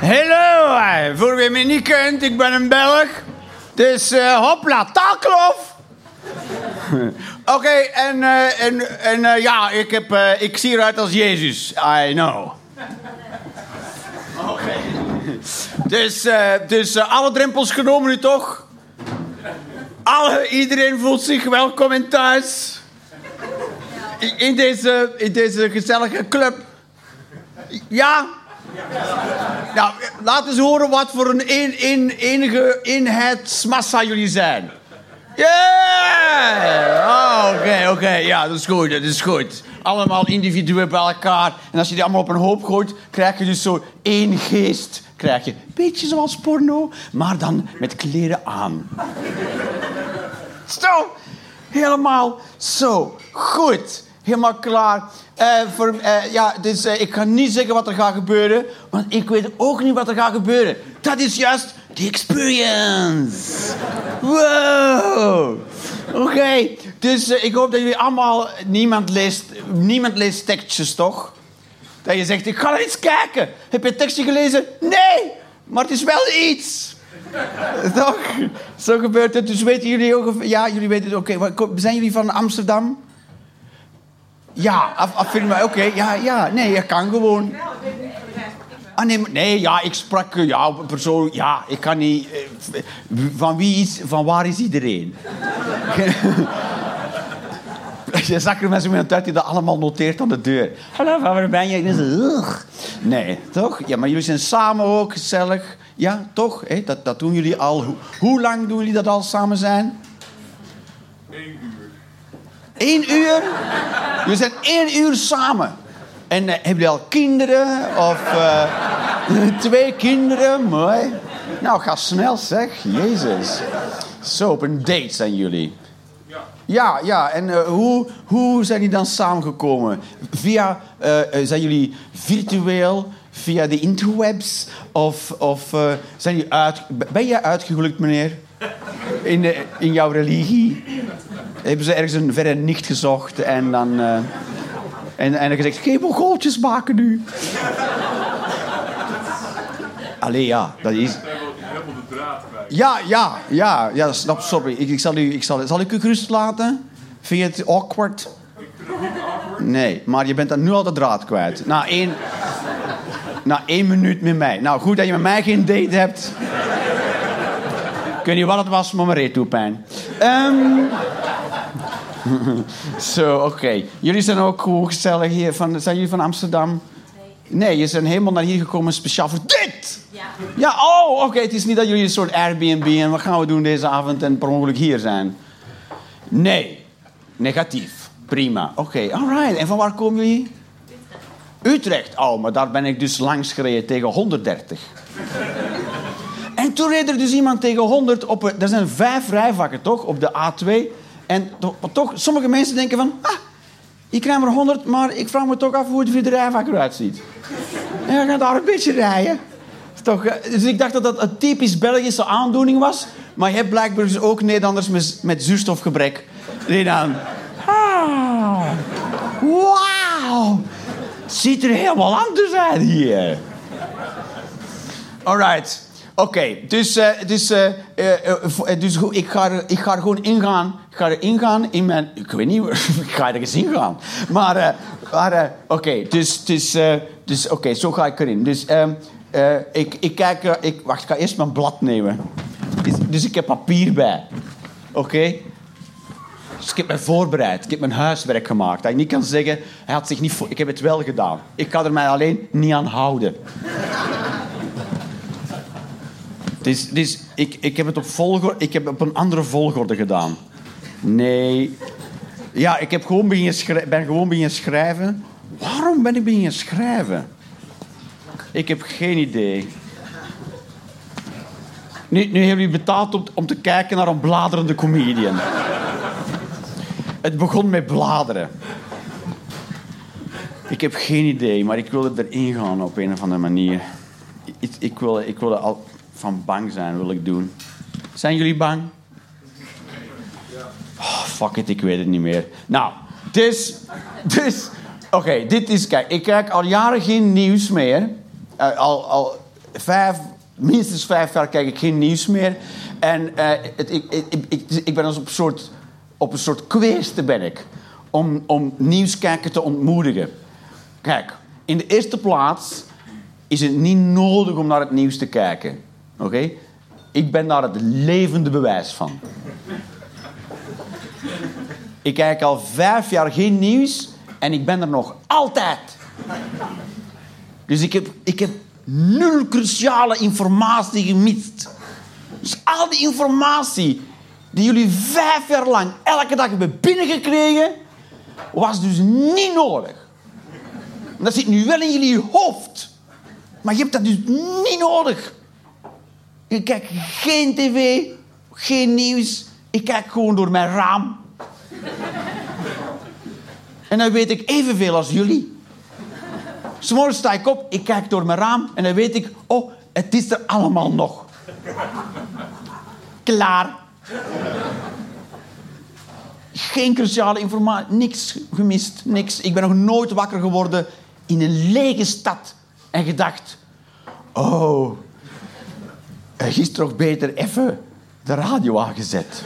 Hallo, voor wie me niet kent, ik ben een Belg. Dus eh hopla, taklof. Oké, en, eh, en, en eh, ja, ik, heb, ik zie eruit als Jezus. I know. Oké. Dus, dus alle drempels genomen nu toch? Alle, iedereen voelt zich welkom in thuis. In deze, in deze gezellige club. Ja? Nou, laat eens horen wat voor een, een, een enige eenheidsmassa jullie zijn. Yeah! Oh, Oké, oké, ja, dat is goed, dat is goed. Allemaal individuen bij elkaar. En als je die allemaal op een hoop gooit, krijg je dus zo één geest. Krijg je. Beetje zoals porno, maar dan met kleren aan. Zo, helemaal zo. Goed, helemaal klaar. Eh, voor, eh, ja, dus eh, ik ga niet zeggen wat er gaat gebeuren, want ik weet ook niet wat er gaat gebeuren. Dat is juist de experience. Wow. Oké, dus ik hoop dat jullie allemaal... Niemand leest, niemand leest tekstjes, toch? Dat je zegt, ik ga eens kijken. Heb je het tekstje gelezen? Nee, maar het is wel iets. Toch? Zo gebeurt het. Dus weten jullie ook... Ja, jullie weten het. Oké, kom- zijn jullie van Amsterdam? Ja, af, affirma- Oké, ja, ja. Nee, je kan gewoon. Ah, nee, maar- nee, ja, ik sprak... eh, Ja, een persoon... Ja, ik kan niet... eh, Van wie is... Van waar is iedereen? Je zag er mensen met uit die dat allemaal noteert aan de deur. Hallo, waar ben je? Nee, toch? Ja, maar jullie zijn samen ook gezellig. Ja, toch? Hé, dat, dat doen jullie al. Hoe, hoe lang doen jullie dat al samen zijn? Eén uur. Eén uur? Jullie zijn één uur samen. En eh, hebben jullie al kinderen? Of eh, twee kinderen? Mooi. Nou, ga snel zeg. Jezus. Zo, op een date zijn jullie. Ja, ja. En eh, hoe, hoe zijn jullie dan samengekomen? Via, zijn jullie virtueel, via de interwebs? Of, of zijn jullie uit... Ben jij uitgehuwelijkt, meneer? In, de, in jouw religie? Hebben ze ergens een verre nicht gezocht en dan... eh, en, en dan gezegd, geen mongooltjes maken nu. Allee, ja, dat is... Ja, ja, ja, ja, snap, sorry. Ik, ik zal, u, ik zal, zal ik u gerust laten? Vind je het awkward? Nee, maar je bent dan nu al de draad kwijt. Na één, na één minuut met mij. Nou, goed dat je met mij geen date hebt. Ik weet niet wat het was, maar mijn reet doet pijn. Ehm, Zo, oké. Jullie zijn ook goed gezellig hier. Van, zijn jullie van Amsterdam? Nee, je zijn helemaal naar hier gekomen speciaal voor dit. Ja. Ja, oh, oké. Het is niet dat jullie een soort Airbnb en wat gaan we doen deze avond en per ongeluk hier zijn. Nee, negatief. Prima. Oké, alright. En van waar komen jullie? Utrecht. Oh, maar daar ben ik dus langs gereden tegen 130. en toen reed er dus iemand tegen 100 op... een- Er zijn vijf rijvakken, toch? Op de A2. En toch, sommige mensen denken van... Ah, ik krijg maar 100, maar ik vraag me toch af hoe het vierde rijvak eruit ziet. En dan gaat daar een beetje rijden. Toch, eh, dus ik dacht dat dat een typisch Belgische aandoening was. Maar je hebt blijkbaar dus ook Nederlanders met, zuurstofgebrek. Die dan... Ah, wauw. Ziet er helemaal anders uit hier. Alright. Oké, dus, eh, dus, eh, eh, dus ik, ga er, ik ga er gewoon ingaan. Ik ga er ingaan in mijn... Ik weet niet, ik ga er eens ingaan. Maar, maar oké, dus, dus, dus oké, zo ga ik erin. Dus ehm, eh, ik, ik kijk... ik, wacht, ik ga eerst mijn blad nemen. Dus, ik heb papier bij. Oké? Dus ik heb me voorbereid. Ik heb mijn huiswerk gemaakt. Dat je niet kan zeggen, hij had zich niet. Ik heb het wel gedaan. Ik kan er mij alleen niet aan houden. Dus, ik, ik heb het op volgorde... Ik heb op een andere volgorde gedaan. Nee. Ja, ik heb gewoon schrij- ben gewoon beginnen schrijven. Waarom ben ik beginnen schrijven? Ik heb geen idee. Nu, nu hebben jullie betaald om, om te kijken naar een bladerende comedian. Het begon met bladeren. Ik heb geen idee, maar ik wilde erin gaan op een of andere manier. Ik, ik, wilde, ik wilde al van bang zijn, wil ik doen. Zijn jullie bang? Oh, fuck it, ik weet het niet meer. Nou, dus... dus Oké, dit is... Kijk, ik kijk al jaren geen nieuws meer. Eh, al, al vijf, minstens vijf jaar kijk ik geen nieuws meer. En eh, het, ik, ik, ik, ik ben als op een soort, op een soort kweeste ben ik. Om, om nieuwskijkers te ontmoedigen. Kijk, in de eerste plaats is het niet nodig om naar het nieuws te kijken. Oké? Ik ben daar het levende bewijs van. Ik kijk al vijf jaar geen nieuws en ik ben er nog altijd. Dus ik heb, ik heb nul cruciale informatie gemist. Dus al die informatie die jullie vijf jaar lang elke dag hebben binnengekregen, was dus niet nodig. Dat zit nu wel in jullie hoofd. Maar je hebt dat dus niet nodig. Ik kijk geen tv, geen nieuws. Ik kijk gewoon door mijn raam. En dan weet ik evenveel als jullie. S'morgens sta ik op, ik kijk door mijn raam en dan weet ik... Oh, het is er allemaal nog. Klaar. Geen cruciale informatie, niks gemist, niks. Ik ben nog nooit wakker geworden in een lege stad en gedacht... Oh, er is toch beter even de radio aangezet.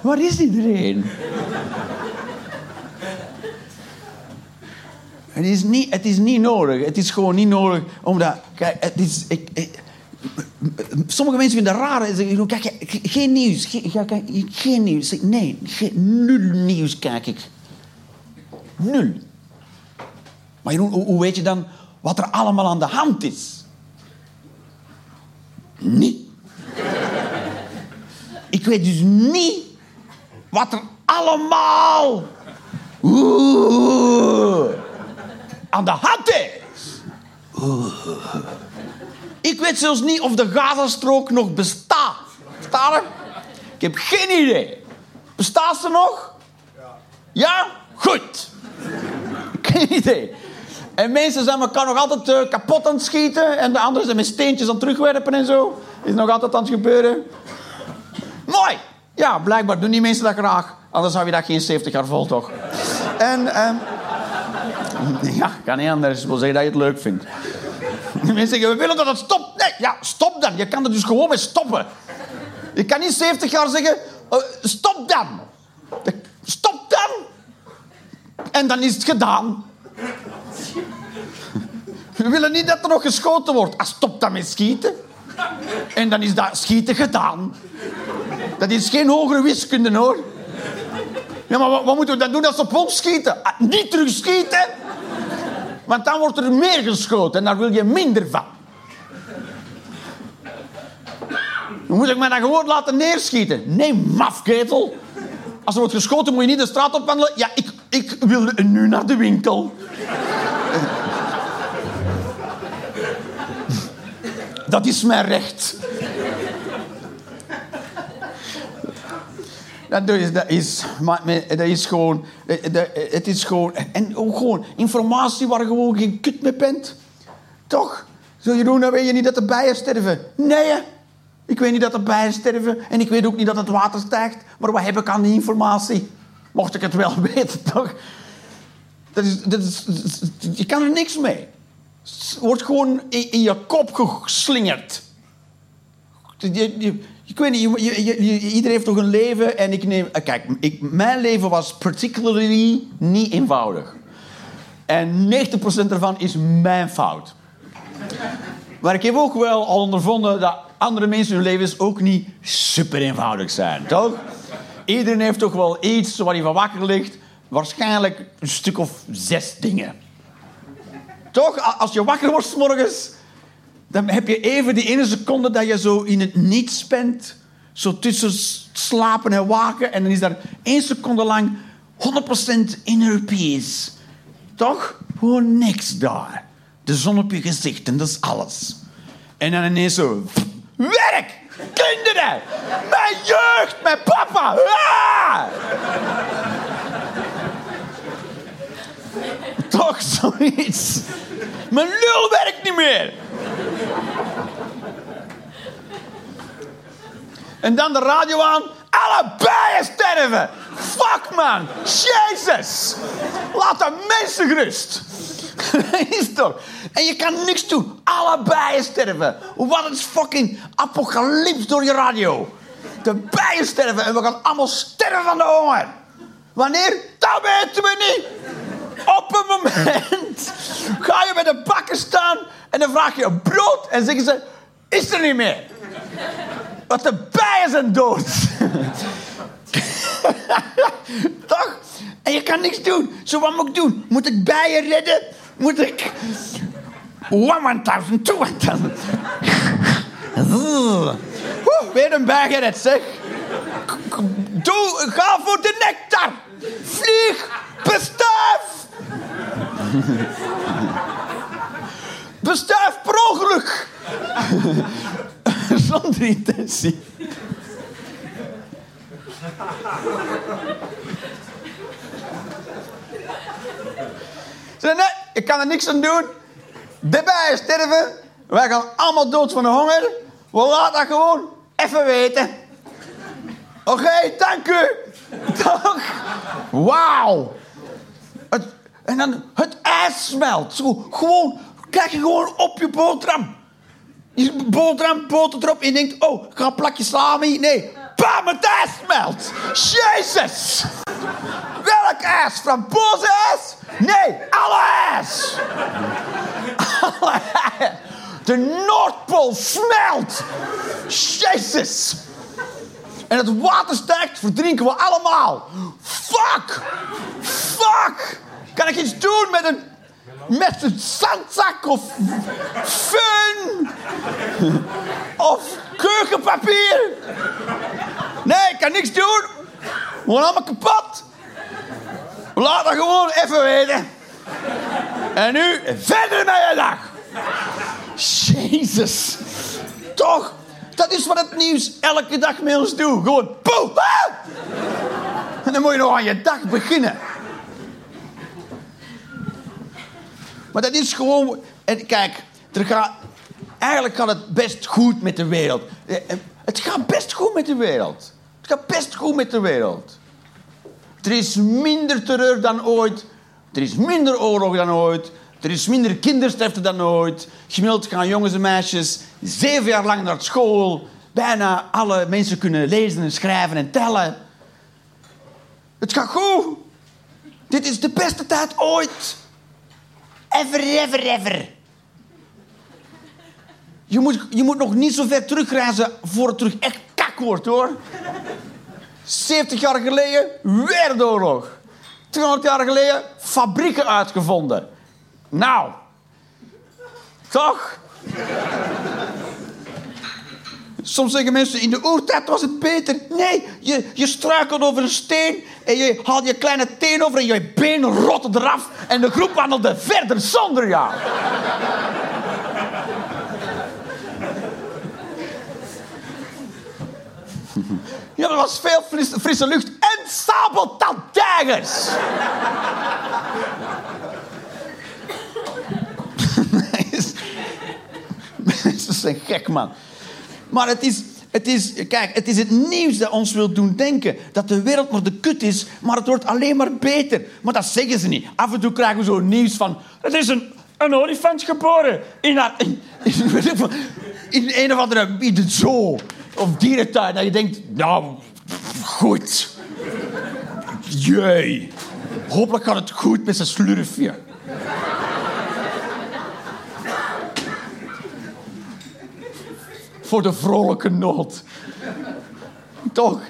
Waar is iedereen? Het is, niet, het is niet nodig. Het is gewoon niet nodig. Omdat, kijk, het is, ik, sommige mensen vinden het raar. Ze zeggen, kijk, geen nieuws. Geen, geen nieuws. Nee, geen, nul nieuws kijk ik. Nul. Maar hoe weet je dan wat er allemaal aan de hand is? Niet. Ik weet dus niet wat er allemaal oeh, aan de hand is. Ik weet zelfs niet of de Gazastrook nog bestaat. Bestaat er? Ik heb geen idee. Bestaat ze nog? Ja. Ja? Goed. Geen idee. En mensen zijn elkaar nog altijd uh, kapot aan schieten. En de anderen zijn met steentjes aan terugwerpen en zo. Is nog altijd aan het gebeuren. Mooi. Ja, blijkbaar doen die mensen dat graag. Anders zou je dat geen 70 jaar vol, toch? En, um, ja, kan niet anders. Ik wil zeggen dat je het leuk vindt. Mensen zeggen, we willen dat het stopt. Nee, ja, stop dan. Je kan er dus gewoon mee stoppen. Je kan niet 70 jaar zeggen, uh, stop dan. Stop dan. En dan is het gedaan. We willen niet dat er nog geschoten wordt. Ah, stop dan met schieten. En dan is dat schieten gedaan. Dat is geen hogere wiskunde, hoor. Ja, maar wat, wat moeten we dan doen als ze op ons schieten? Ah, niet terug schieten. Want dan wordt er meer geschoten en daar wil je minder van. Dan moet ik mij dan gewoon laten neerschieten. Nee, mafketel. Als er wordt geschoten, moet je niet de straat opwandelen. Ja, ik, ik wil nu naar de winkel. Dat is mijn recht. Dat is, dat is, maar, dat is gewoon, dat, het is gewoon, en ook gewoon informatie waar je gewoon geen kut mee bent. Toch? Zul je doen, dan weet je niet dat de bijen sterven. Nee, ik weet niet dat de bijen sterven en ik weet ook niet dat het water stijgt. Maar wat heb ik aan die informatie? Mocht ik het wel weten, toch? Dat is, is, je kan er niks mee. Wordt gewoon in, in je kop geslingerd. Je, ik weet niet, iedereen heeft toch een leven en ik neem... Eh, kijk, ik, mijn leven was particularly niet eenvoudig. En 90% ervan is mijn fout. Maar ik heb ook wel al ondervonden dat andere mensen hun levens ook niet super eenvoudig zijn, toch? Iedereen heeft toch wel iets waar hij van wakker ligt. Waarschijnlijk een stuk of zes dingen. Toch? Als je wakker wordt morgens, dan heb je even die ene seconde dat je zo in het niets bent. Zo tussen slapen en waken. En dan is daar één seconde lang 100% inner peace. Toch? Gewoon niks daar. De zon op je gezicht en dat is alles. En dan ineens zo... Werk! Kinderen! Mijn jeugd! Mijn papa! Toch zoiets. Mijn lul werkt niet meer. En dan de radio aan. Alle bijen sterven. Fuck man. Jezus. Laat de mensen gerust. is toch? En je kan niks doen. Alle bijen sterven. Wat is fucking apocalyps door je radio. De bijen sterven en we gaan allemaal sterven van de honger. Wanneer? Dat weten we niet. Op een moment ga je bij de bakken staan en dan vraag je brood en zeggen ze, is er niet meer. Want de bijen zijn dood. Toch? En je kan niks doen. Zo wat moet ik doen? Moet ik bijen redden? Moet ik... 1000, 2000. Oeh, Weer een bij gered, zeg. Doe, ga voor de nectar. Vlieg, bestuif. Bestuif per ongeluk. Zonder intentie. Ze nee, ik kan er niks aan doen. De bijen sterven. Wij gaan allemaal dood van de honger. We laten dat gewoon even weten. Oké, dank u. Toch? Wauw. En dan het ijs smelt. Zo, gewoon, krijg je gewoon op je boterham. Je boterham, boter erop. En je denkt, oh, ik ga een plakje salami. Nee, bam, het smelt. Jezus. Welk ijs? Frambozen ijs? Nee, alle ijs. Alle. De Noordpool smelt. Jezus. En het water stijgt, verdrinken we allemaal. Fuck! Fuck! Kan ik iets doen met een, met een zandzak of fun? Of keukenpapier? Nee, ik kan niks doen. We worden allemaal kapot. Laat dat gewoon even weten. En nu verder met je dag. Jezus. Toch? Dat is wat het nieuws elke dag met ons doet. Gewoon poe. ah! En dan moet je nog aan je dag beginnen. Maar dat is gewoon... Kijk, er gaat, eigenlijk gaat het best goed met de wereld. Eh, eh, Het gaat best goed met de wereld. Het gaat best goed met de wereld. Er is minder terreur dan ooit. Er is minder oorlog dan ooit. Er is minder kindersterfte dan ooit. Gemiddeld gaan jongens en meisjes zeven jaar lang naar school. Bijna alle mensen kunnen lezen en schrijven en tellen. Het gaat goed. Dit is de beste tijd ooit. Ever, ever, ever. Je moet, je moet nog niet zo ver terugreizen voor het terug echt kak wordt, hoor. 70 jaar geleden, wereldoorlog. 200 jaar geleden, fabrieken uitgevonden. Nou, toch? Soms zeggen mensen, in de oertijd was het beter. Nee, je, je struikelt over een steen en je haalt je kleine teen over en je been rotte eraf en de groep wandelde verder zonder jou. Ja, er was veel frisse, lucht en sabeltandtijgers. Mensen zijn gek, man. Maar het is, het is, kijk, het is het nieuws dat ons wil doen denken dat de wereld maar de kut is, maar het wordt alleen maar beter. Maar dat zeggen ze niet. Af en toe krijgen we zo'n nieuws van, het is een, een olifant geboren in, in, in, een of andere in zoo of dierentuin. Dat je denkt, nou, goed. Jee. Hopelijk gaat het goed met zijn slurfje. Voor de vrolijke nood. Toch?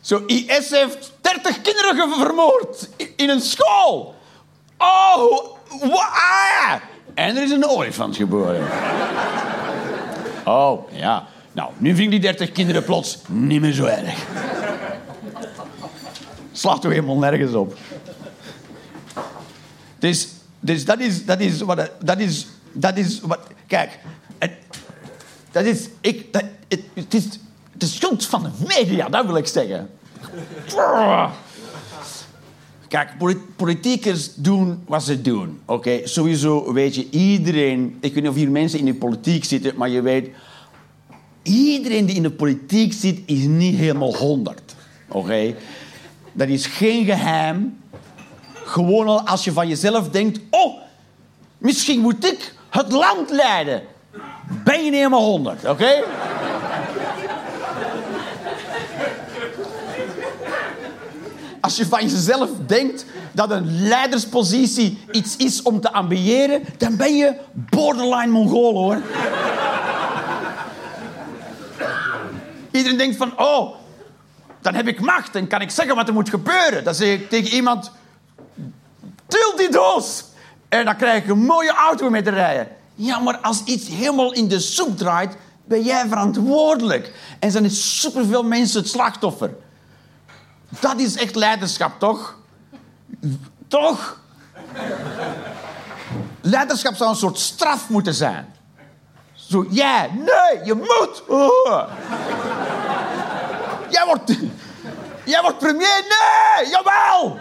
Zo, IS heeft 30 kinderen vermoord in een school. Oh, wa- ah. En er is een olifant geboren. Oh, ja. Nou, nu vind ik die 30 kinderen plots niet meer zo erg. Slaat toch helemaal nergens op. Dus, dus dat is, dat is wat, dat is, dat is wat, kijk, dat is, ik, dat, het, het is de schuld van de media, dat wil ik zeggen. Kijk, poli- politiekers doen wat ze doen. Oké, sowieso weet je, iedereen... Ik weet niet of hier mensen in de politiek zitten, maar je weet... Iedereen die in de politiek zit, is niet helemaal honderd. Oké? Dat is geen geheim. Gewoon al als je van jezelf denkt... Oh, Misschien moet ik het land leiden. Ben je niet helemaal honderd, oké? Als je van jezelf denkt dat een leiderspositie iets is om te ambiëren, dan ben je borderline Mongool hoor. Iedereen denkt van, oh, dan heb ik macht en kan ik zeggen wat er moet gebeuren. Dan zeg ik tegen iemand, tilt die doos. En dan krijg ik een mooie auto mee te rijden. Ja, maar als iets helemaal in de soep draait, ben jij verantwoordelijk. En zijn er superveel mensen het slachtoffer. Dat is echt leiderschap, toch? Toch? Leiderschap zou een soort straf moeten zijn. Zo, jij, nee, je moet. Jij wordt, jij wordt premier, nee, jawel.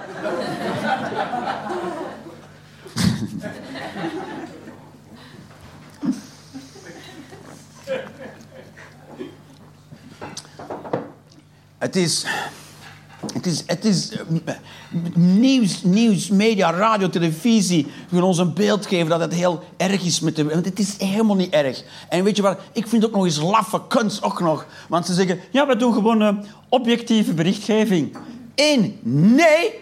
Het is... Het is, het is eh, nieuws, nieuws, media, radio, televisie gaan ons een beeld geven dat het heel erg is met de... Want het is helemaal niet erg. En weet je wat? Ik vind het ook nog eens laffe kunst ook nog. Want ze zeggen, ja, we doen gewoon uh, objectieve berichtgeving. Eén, nee.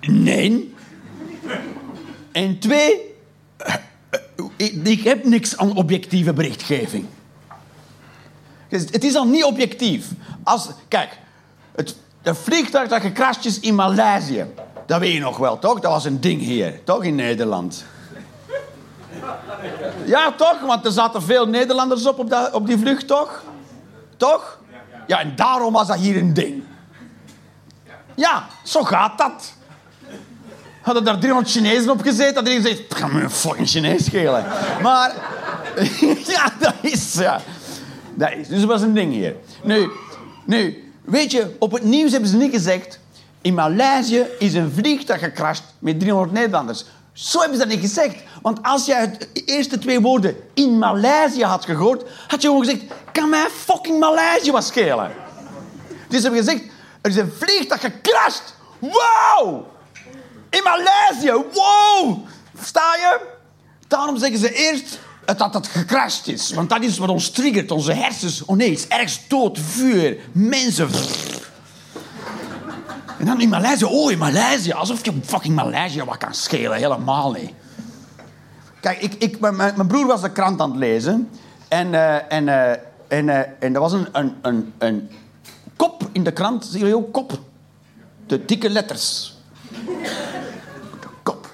Nee. En twee, ik, heb niks aan objectieve berichtgeving. Het is al niet objectief. Als, kijk, het, vliegtuig dat gecrashed is in Maleisië. Dat weet je nog wel, toch? Dat was een ding hier, toch? In Nederland. Ja, toch? Want er zaten veel Nederlanders op, op die vlucht, toch? Toch? Ja, en daarom was dat hier een ding. Ja, zo gaat dat. Hadden daar 300 Chinezen op gezeten, dat iedereen zegt, ga me een fucking Chinees schelen. Maar, ja, dat is, ja. Dat is, dus dat was een ding hier. Nu, nu, Weet je, op het nieuws hebben ze niet gezegd... In Maleisië is een vliegtuig gecrashed met 300 Nederlanders. Zo hebben ze dat niet gezegd. Want als jij de eerste twee woorden in Maleisië had gehoord... had je gewoon gezegd... Kan mij fucking Maleisië wat schelen? Dus ze hebben gezegd... Er is een vliegtuig gecrashed. Wow! In Maleisië. Wow! Sta je? Daarom zeggen ze eerst dat het gecrashed is. Want dat is wat ons triggert, onze hersens. Oh nee, het is ergens dood, vuur, mensen. En dan in Maleisië, oh in Maleisië, alsof je fucking Maleisië wat kan schelen. Helemaal niet. Kijk, ik, ik, mijn, mijn broer was de krant aan het lezen. En, uh, en, uh, en, uh, en er was een, een, een, een kop in de krant. Zie je ook kop? De dikke letters. Kop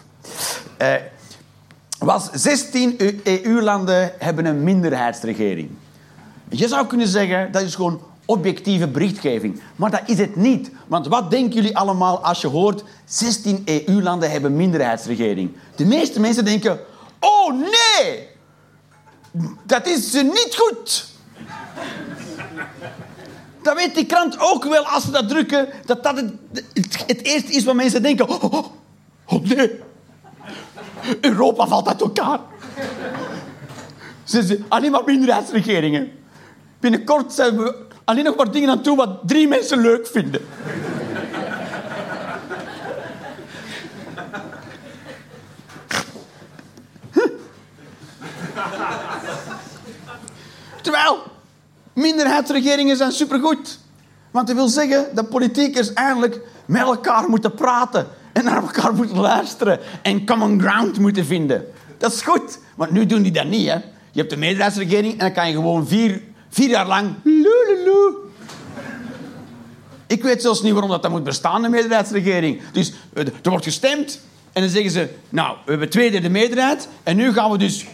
was 16 EU-landen hebben een minderheidsregering. Je zou kunnen zeggen dat is gewoon objectieve berichtgeving. Maar dat is het niet. Want wat denken jullie allemaal als je hoort 16 EU-landen hebben minderheidsregering? De meeste mensen denken, oh nee, dat is niet goed. Dat weet die krant ook wel als ze dat drukken, dat dat het, het, eerste is wat mensen denken. Oh, oh, oh nee, Europa valt uit elkaar. Alleen maar minderheidsregeringen. Binnenkort zijn we alleen nog maar dingen aan toe wat drie mensen leuk vinden. Terwijl minderheidsregeringen zijn supergoed. Want dat wil zeggen dat politiekers eigenlijk met elkaar moeten praten en naar elkaar moeten luisteren en common ground moeten vinden. Dat is goed, want nu doen die dat niet. Hè? Je hebt de meerderheidsregering en dan kan je gewoon vier, vier jaar lang... Ik weet zelfs niet waarom dat, dat moet bestaan, de meerderheidsregering. Dus eh, er wordt gestemd en dan zeggen ze... Nou, we hebben twee derde meerderheid en nu gaan we dus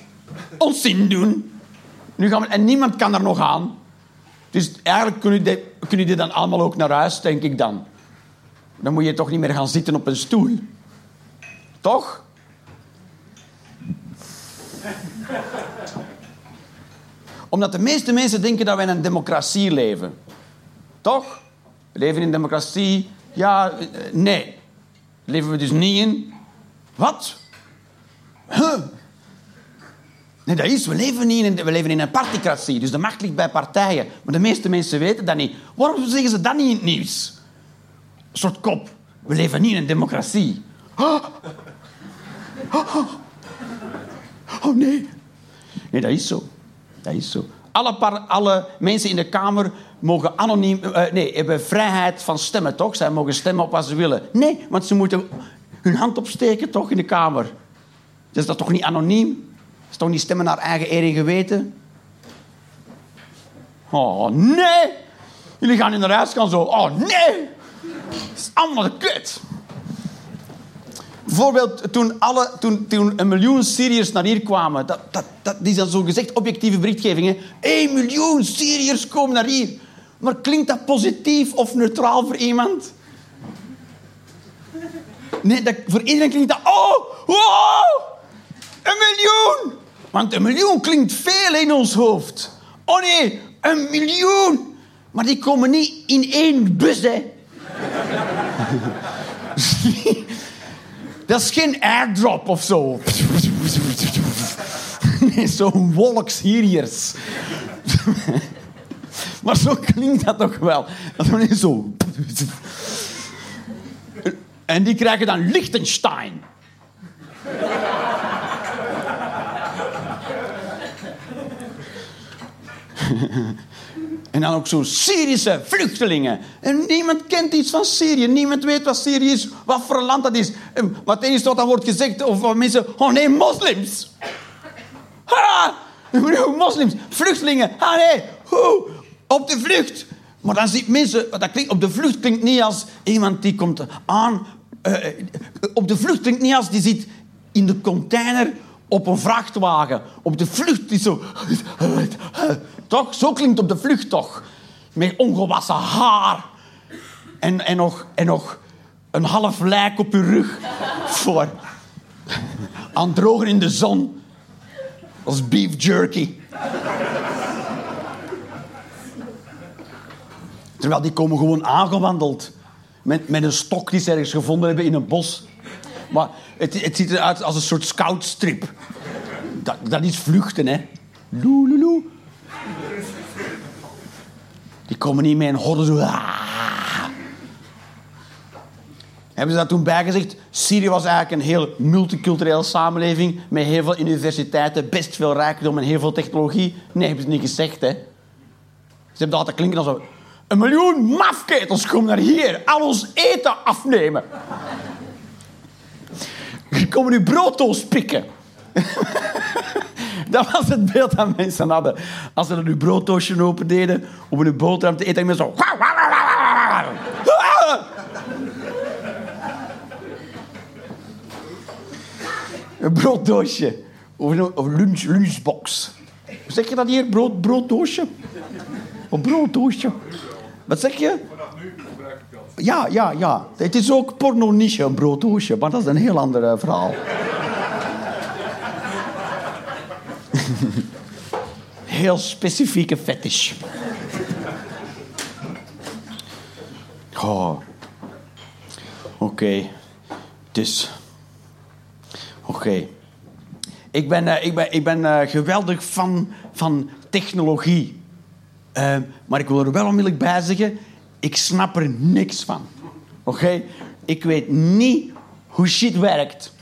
ons zin doen. Nu gaan we, en niemand kan daar nog aan. Dus eigenlijk kunnen die, dan allemaal ook naar huis, denk ik dan. Dan moet je toch niet meer gaan zitten op een stoel. Toch? Omdat de meeste mensen denken dat wij in een democratie leven. Toch? We leven in een democratie. Ja, eh, nee. Leven we dus niet in. Wat? Huh? Nee, dat is. We leven, niet in, we leven in een particratie. Dus de macht ligt bij partijen. Maar de meeste mensen weten dat niet. Waarom zeggen ze dat niet in het nieuws? Een soort kop. We leven niet in een democratie. Oh, oh nee. Nee, dat is zo. Dat is zo. Alle, alle mensen in de Kamer mogen anoniem... Uh, nee, hebben vrijheid van stemmen, toch? Zij mogen stemmen op wat ze willen. Nee, want ze moeten hun hand opsteken, toch, in de Kamer. Dus dat is toch niet anoniem? Toch niet stemmen naar eigen eer en geweten? Oh, nee! Jullie gaan in de huis gaan zo. Oh, nee! Dat is allemaal kut. Bijvoorbeeld toen, alle, toen, toen een miljoen Syriërs naar hier kwamen. Dat, dat, dat is dan zo gezegd objectieve berichtgeving. 1 miljoen Syriërs komen naar hier. Maar klinkt dat positief of neutraal voor iemand? Nee, dat, voor iedereen klinkt dat... Oh, een miljoen! Want een miljoen klinkt veel in ons hoofd. Oh nee, een miljoen! Maar die komen niet in één bus, hè. Dat is geen airdrop of zo. Nee, zo'n wolk Syriërs. Maar zo klinkt dat toch wel. Dat is zo. En die krijgen dan Liechtenstein. En dan ook zo Syrische vluchtelingen. En niemand kent iets van Syrië. Niemand weet wat Syrië is, wat voor land dat is. En wat enige wat dan wordt gezegd over mensen... Oh nee, moslims. Ha! Moslims, vluchtelingen. Ah nee, Hoe? op de vlucht. Maar dan ziet mensen... Dat klinkt, op de vlucht klinkt niet als iemand die komt aan... Uh, op de vlucht klinkt niet als die zit in de container op een vrachtwagen. Op de vlucht is zo... Toch? Zo klinkt op de vlucht toch. Met ongewassen haar. En, en, nog, en nog een half lijk op je rug. Voor. Aan drogen in de zon. Als beef jerky. Terwijl die komen gewoon aangewandeld. Met, met een stok die ze ergens gevonden hebben in een bos. Maar het, het ziet eruit als een soort scoutstrip. Dat, dat is vluchten, hè. Loe, Die komen niet meer in horden. Ah. Hebben ze dat toen bijgezegd? Syrië was eigenlijk een heel multiculturele samenleving met heel veel universiteiten, best veel rijkdom en heel veel technologie. Nee, hebben ze niet gezegd, hè. Ze hebben dat te klinken als. Een miljoen mafketels komen naar hier. Al ons eten afnemen. Die komen nu broodtoos pikken. dat was het beeld dat mensen hadden. Als ze dan hun broodtoosje open deden om hun boterham te eten, en zo... Een brooddoosje. Of een, lunch, lunchbox. Hoe zeg je dat hier? Brood, brooddoosje? Een brooddoosje. Wat zeg je? Ja, ja, ja. Het is ook porno-niche, een brooddoosje. Maar dat is een heel ander eh, verhaal. heel specifieke fetish. Oh. Oké. Dus. Oké. Ik ben, uh, ik ben, ik ben uh, geweldig fan van technologie. Uh, maar ik wil er wel onmiddellijk bij zeggen, ik snap er niks van. Oké? Ik weet niet hoe shit werkt.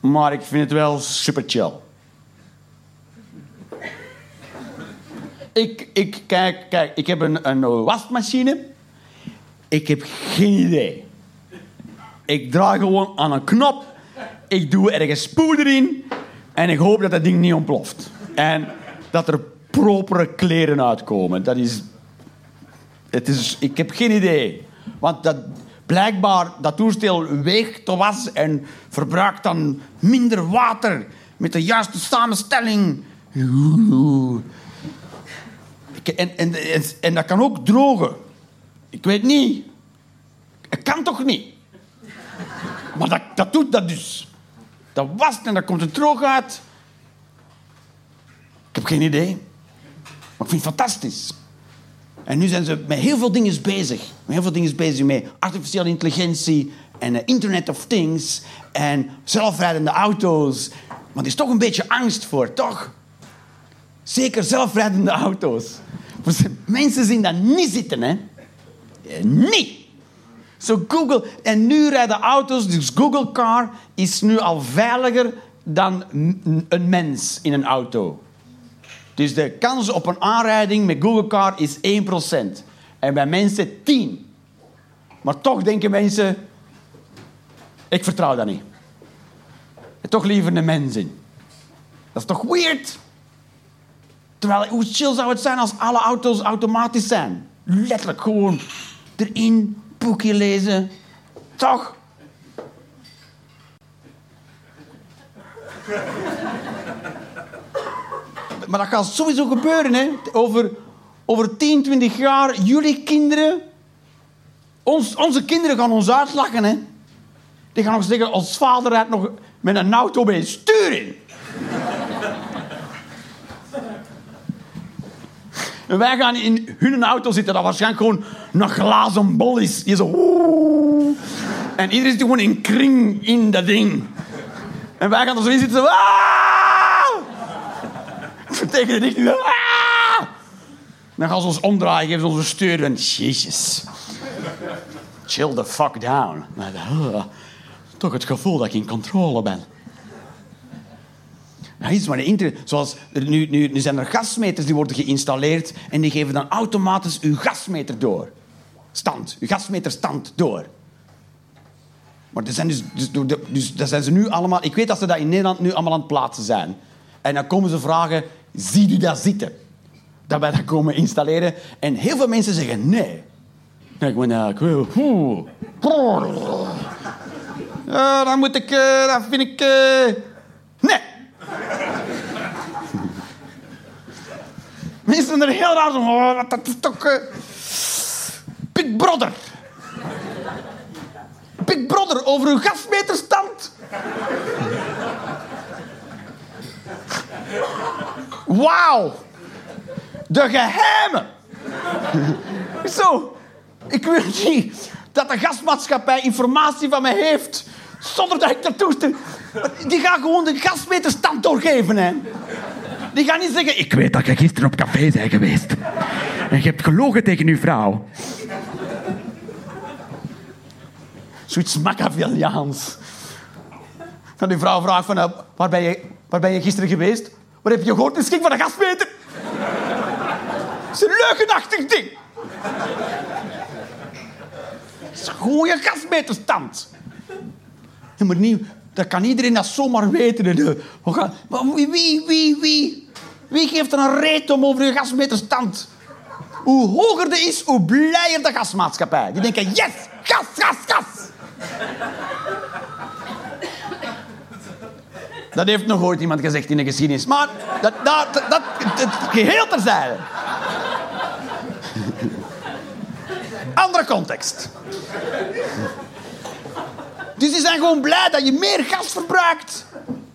Maar ik vind het wel super chill. Ik, ik, kijk, kijk, ik heb een, een wasmachine. Ik heb geen idee. Ik draai gewoon aan een knop. Ik doe ergens poeder in. En ik hoop dat dat ding niet ontploft. En dat er propere kleren uitkomen. Dat is... Het is... Ik heb geen idee. Want dat, blijkbaar, dat toestel weegt te was en verbruikt dan minder water met de juiste samenstelling. En, en, en, en dat kan ook drogen. Ik weet niet. Het kan toch niet? Maar dat, dat doet dat dus. Dat wast en dan komt het droog uit. Ik heb geen idee. Maar ik vind het fantastisch. En nu zijn ze met heel veel dingen bezig. Met heel veel dingen bezig met artificiële intelligentie en uh, Internet of Things en zelfrijdende auto's. Maar er is toch een beetje angst voor, toch? Zeker zelfrijdende auto's. Mensen zien dat niet zitten, hè? Eh, niet. Zo Google. En nu rijden auto's, dus Google Car is nu al veiliger dan een mens in een auto. Dus de kans op een aanrijding met Google Car is 1%. En bij mensen 10. Maar toch denken mensen, ik vertrouw dat niet. En toch liever een mens in. Dat is toch weird? Terwijl, hoe chill zou het zijn als alle auto's automatisch zijn? Letterlijk gewoon erin, boekje lezen. Toch? maar dat gaat sowieso gebeuren, hè? Over, over 10, 20 jaar, jullie kinderen. Ons, onze kinderen gaan ons uitlachen, hè? Die gaan nog zeggen: ons vader rijdt nog met een auto bij sturing. En wij gaan in hun auto zitten, dat waarschijnlijk gewoon een glazen bol is. Je zo... En iedereen zit gewoon in kring in dat ding. En wij gaan er zo in zitten. Zo, Tegen de. Dan gaan ze ons omdraaien, geven ze ons een. En jezus. Chill the fuck down. Toch het gevoel dat ik in controle ben. Dat is maar internet. Zoals, nu, nu, nu zijn er gasmeters die worden geïnstalleerd en die geven dan automatisch uw gasmeter door. Stand, uw gasmeterstand door. Maar dat zijn dus, dus, dus dat zijn ze nu allemaal... Ik weet dat ze dat in Nederland nu allemaal aan het plaatsen zijn. En dan komen ze vragen, zie u dat zitten? Dat wij dat komen installeren. En heel veel mensen zeggen nee. Ik ben, uh, ik wil... Dan moet ik... Uh, dan vind ik... Uh, nee. Mensen er heel raar van. Oh, dat is toch... Uh, Big Brother. Big Brother over uw gasmeterstand. Wauw. De geheimen. Zo. Ik wil niet dat de gasmaatschappij informatie van mij heeft zonder dat ik dat toestem. Die gaan gewoon de gasmeterstand doorgeven, hè. Die gaan niet zeggen... Ik weet dat je gisteren op café bent geweest. En je hebt gelogen tegen uw vrouw. Zoiets Machiavelliaans. Dan die vrouw vraagt van... Waar ben, je, waar ben je gisteren geweest? Wat heb je gehoord? Is van de gasmeter. Het is een leugenachtig ding. Het is een goede gasmeterstand. Maar niet, dat kan iedereen dat zomaar weten. We gaan, wie, wie, wie, wie? Wie geeft er een reet om over je gasmeterstand? Hoe hoger de is, hoe blijer de gasmaatschappij. Die denken, yes, gas, gas, gas. Dat heeft nog ooit iemand gezegd in de geschiedenis. Maar dat, dat, dat, dat geheel terzijde. Andere context. Dus die zijn gewoon blij dat je meer gas verbruikt.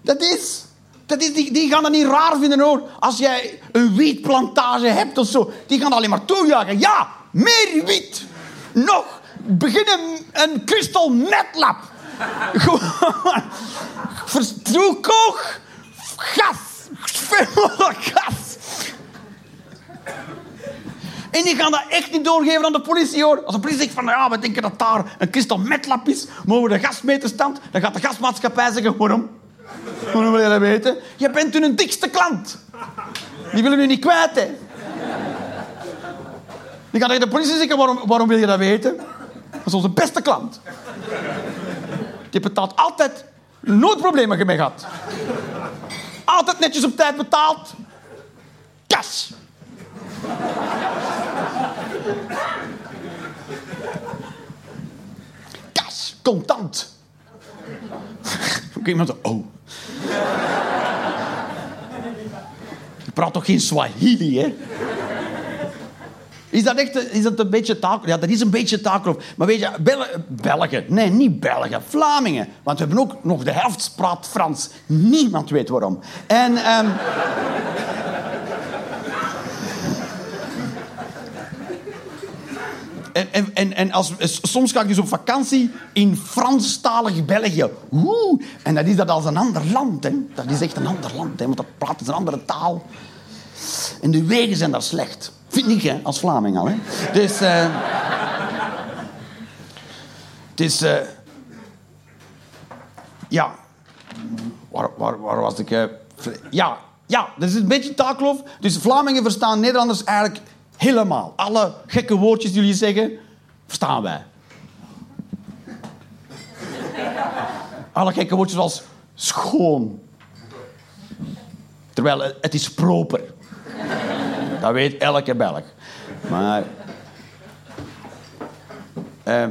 Dat is. Dat is die, die gaan dat niet raar vinden hoor. Als jij een wietplantage hebt of zo. Die gaan alleen maar toejuichen. Ja, meer wiet. Nog. Begin een, een crystal metlab. Verstoekoog. Gas. Veel gas. En die gaan dat echt niet doorgeven aan de politie, hoor. Als de politie zegt van, ja, we denken dat daar een kristal metlap is, mogen we de gasmeterstand, dan gaat de gasmaatschappij zeggen, waarom? Waarom wil je dat weten? Je bent hun dikste klant. Die willen u niet kwijt, hè. Die gaan tegen de politie zeggen, waarom, waarom wil je dat weten? Dat is onze beste klant. Die betaalt altijd, nooit problemen mee gehad. Altijd netjes op tijd betaald. Kas. Kas, contant. Ook iemand oh. Je praat toch geen Swahili, hè? Is dat echt is dat een beetje taak? Ja, dat is een beetje taakloop. Maar weet je, Bel Belgen, nee, niet Belgen, Vlamingen. Want we hebben ook nog de helft praat Frans. Niemand weet waarom. En... Um, En, en, en, en als, soms ga ik dus op vakantie in Franstalig België. Oeh, en dat is dat als een ander land. Hè. Dat is echt een ander land, hè, want dat praat een andere taal. En de wegen zijn daar slecht. Vind ik, hè, als Vlaming al. Hè. Dus... Uh... Het is... ja. Waar, was ik? eh? ja, ja, dat is een beetje taalkloof. Dus Vlamingen verstaan Nederlanders eigenlijk helemaal. Alle gekke woordjes die jullie zeggen, verstaan wij. Alle gekke woordjes als schoon. Terwijl het- is proper. Dat weet elke Belg. Maar... eh,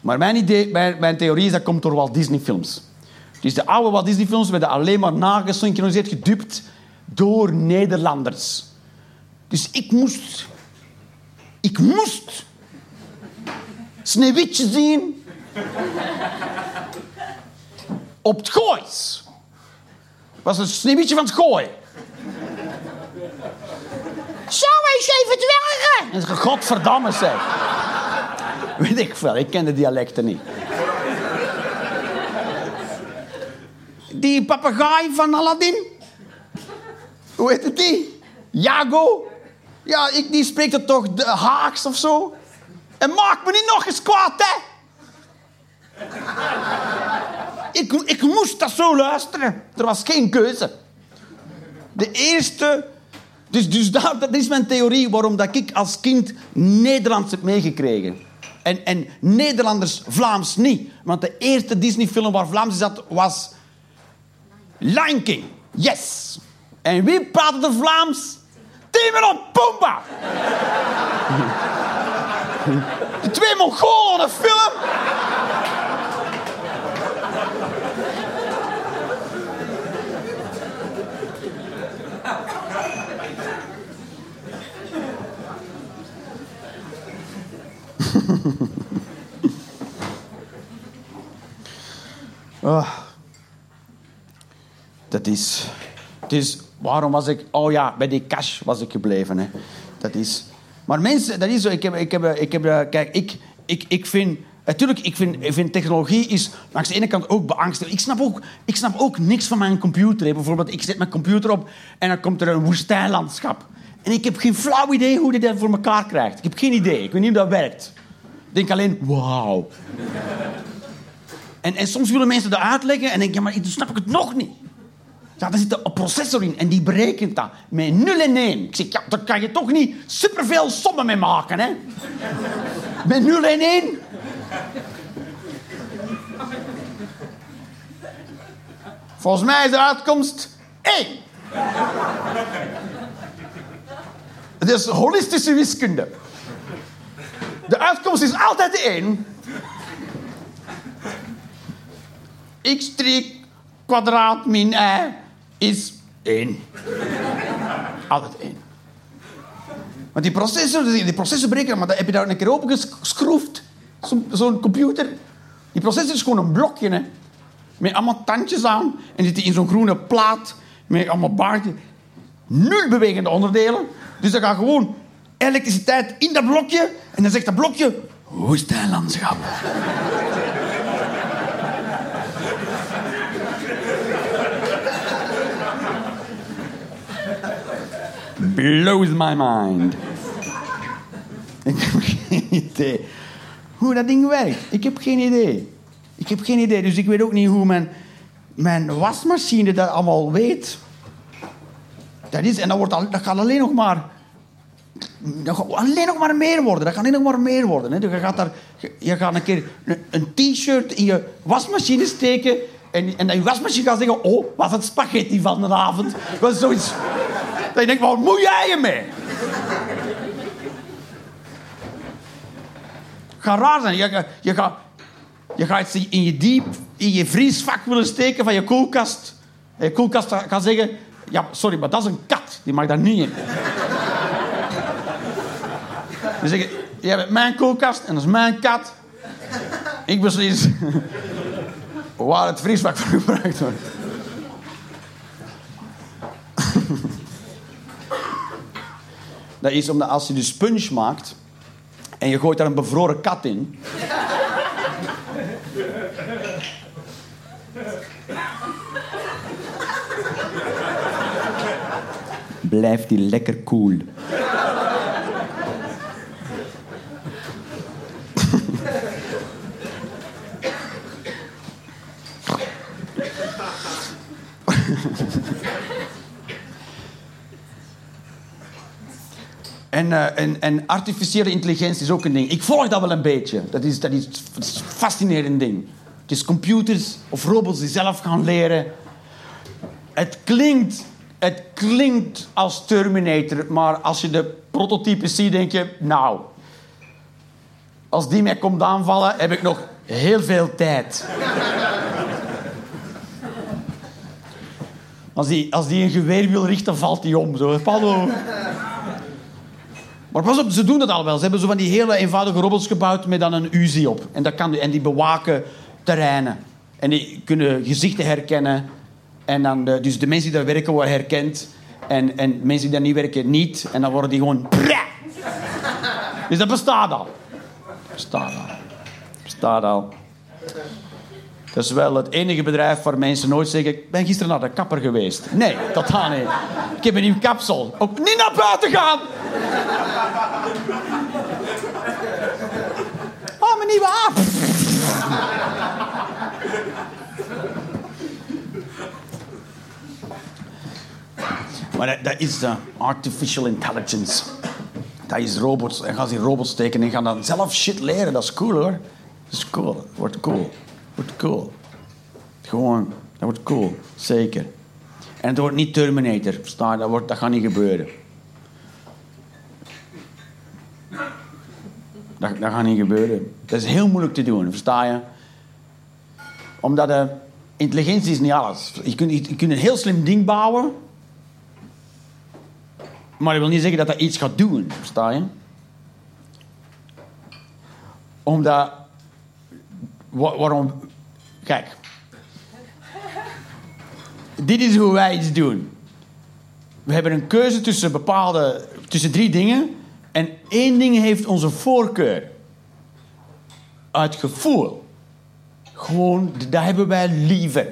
maar mijn, idee, mijn, theorie is dat komt door Walt Disney films. Dus de oude Walt Disney films werden alleen maar nagesynchroniseerd, gedubt door Nederlanders. Dus ik moest... Ik moest... Sneeuwwitje zien... op het goois. was een sneeuwwitje van het gooi. Zou eens even dwergen? En ze godverdamme zeg. Weet ik veel, ik ken de dialecten niet. Die papegaai van Aladdin. Hoe heet het die? Jago. Ja, ik, die spreekt het toch de Haags of zo? En maak me niet nog eens kwaad, hè? Ik, ik moest dat zo luisteren. Er was geen keuze. De eerste... Dus, dus daar, dat is mijn theorie waarom dat ik als kind Nederlands heb meegekregen. En, en Nederlanders Vlaams niet. Want de eerste Disney-film waar Vlaams zat was... Lion King. Yes. En wie praatte er Vlaams? Timon Pumba. De twee Mongolen in een film. Ah. Dat is... Dus waarom was ik... Oh ja, bij die cash was ik gebleven. Hè. Dat is... Maar mensen, dat is zo. Ik heb... Ik heb, ik heb eh, kijk, ik, ik, ik vind... Natuurlijk, ik vind, ik vind technologie is langs de ene kant ook beangstigend. Ik snap ook, ik snap ook niks van mijn computer. Bijvoorbeeld, ik zet mijn computer op en dan komt er een woestijnlandschap. En ik heb geen flauw idee hoe hij dat voor elkaar krijgt. Ik heb geen idee. Ik weet niet hoe dat werkt. Ik denk alleen, wauw. En, en soms willen mensen dat uitleggen en denk ja, maar dan snap ik het nog niet. Ja, daar zit een processor in en die berekent dat met 0 en 1. Ik zeg, ja, daar kan je toch niet superveel sommen mee maken, hè? Met 0 en 1. Volgens mij is de uitkomst 1. Het is holistische wiskunde. De uitkomst is altijd 1. x kwadraat min y is 1. Altijd 1. Want die processor, die die processorberekener, maar dat heb je daar een keer opengeschroefd. Zo'n computer. Die processor is gewoon een blokje, hè. Met allemaal tandjes aan. En zit die in zo'n groene plaat. Met allemaal baardjes. Nul bewegende onderdelen. Dus dat gaat gewoon elektriciteit in dat blokje. En dan zegt dat blokje... Woestijnlandschap. Blows my mind. Ik heb geen idee hoe dat ding werkt. Ik heb geen idee. Ik heb geen idee, dus ik weet ook niet hoe mijn, mijn wasmachine dat allemaal weet. Dat is, en dat, wordt dat gaat alleen nog maar... Dat gaat alleen nog maar meer worden. Dat gaat alleen nog maar meer worden. Hè. Dus Je, gaat daar, je- gaat een keer een, een t-shirt in je wasmachine steken... En, en dan je wasmachine gaat zeggen... Oh, was het spaghetti van de avond? Dat is zoiets... Dat je denkt, wat moet jij ermee? gaat raar zijn. Je, je, gaat, je gaat iets in je diep, in je vriesvak willen steken van je koelkast. En je koelkast gaat zeggen... Ja, sorry, maar dat is een kat. Die mag daar niet in. Dan zeg je... Jij bent mijn koelkast en dat is mijn kat. Ik beslis waar het vriesvak voor gebruikt wordt. Dat is omdat als je dus punch maakt en je gooit daar een bevroren kat in. blijft die lekker cool. En, eh, en, en artificiële intelligentie is ook een ding. Ik volg dat wel een beetje. Dat is, dat is, een fascinerend ding. Het is computers of robots die zelf gaan leren. Het klinkt, het klinkt als Terminator, maar als je de prototypes ziet, denk je... Nou, als die mij komt aanvallen, heb ik nog heel veel tijd. Als die, als die een geweer wil richten, valt die om. Zo. Maar pas op, ze doen dat al wel. Ze hebben zo van die hele eenvoudige robots gebouwd met dan een Uzi op. En, dat kan, en die bewaken terreinen. En die kunnen gezichten herkennen. En dan de, dus de mensen die daar werken worden herkend. En, en mensen die daar niet werken niet. En dan worden die gewoon... Dus dat bestaat al. Bestaat al. Bestaat al. Dat is wel het enige bedrijf waar mensen nooit zeggen... Ik ben gisteren naar de kapper geweest. Nee, dat gaat niet. Ik heb een nieuw kapsel. Ook niet naar buiten gaan! Oh, mijn nieuwe aap. Maar dat, dat is de artificial intelligence. Dat is robots. En gaan ze robots tekenen en gaan dan zelf shit leren. Dat is cool hoor. Dat is cool. Wordt cool. Wordt cool. Gewoon, dat wordt cool. Zeker. En het wordt niet Terminator. Versta je? Dat, wordt, dat gaat niet gebeuren. Dat, dat gaat niet gebeuren. Dat is heel moeilijk te doen, versta je? Omdat de intelligentie is niet alles. Je kunt, je kunt een heel slim ding bouwen. Maar dat wil niet zeggen dat dat iets gaat doen, versta je? Omdat... waarom... Kijk. Dit is hoe wij iets doen. We hebben een keuze tussen bepaalde... Tussen drie dingen. En één ding heeft onze voorkeur. Uit gevoel. Gewoon, dat hebben wij liever.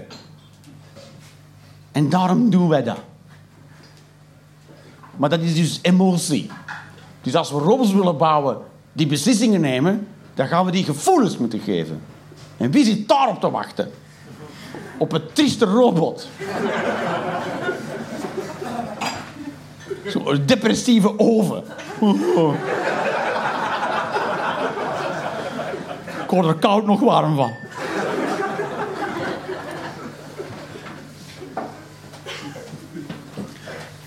En daarom doen wij dat. Maar dat is dus emotie. Dus als we robots willen bouwen die beslissingen nemen, dan gaan we die gevoelens moeten geven. En wie zit daarop te wachten? Op een trieste robot. Zo'n depressieve oven. Ik word er koud nog warm van.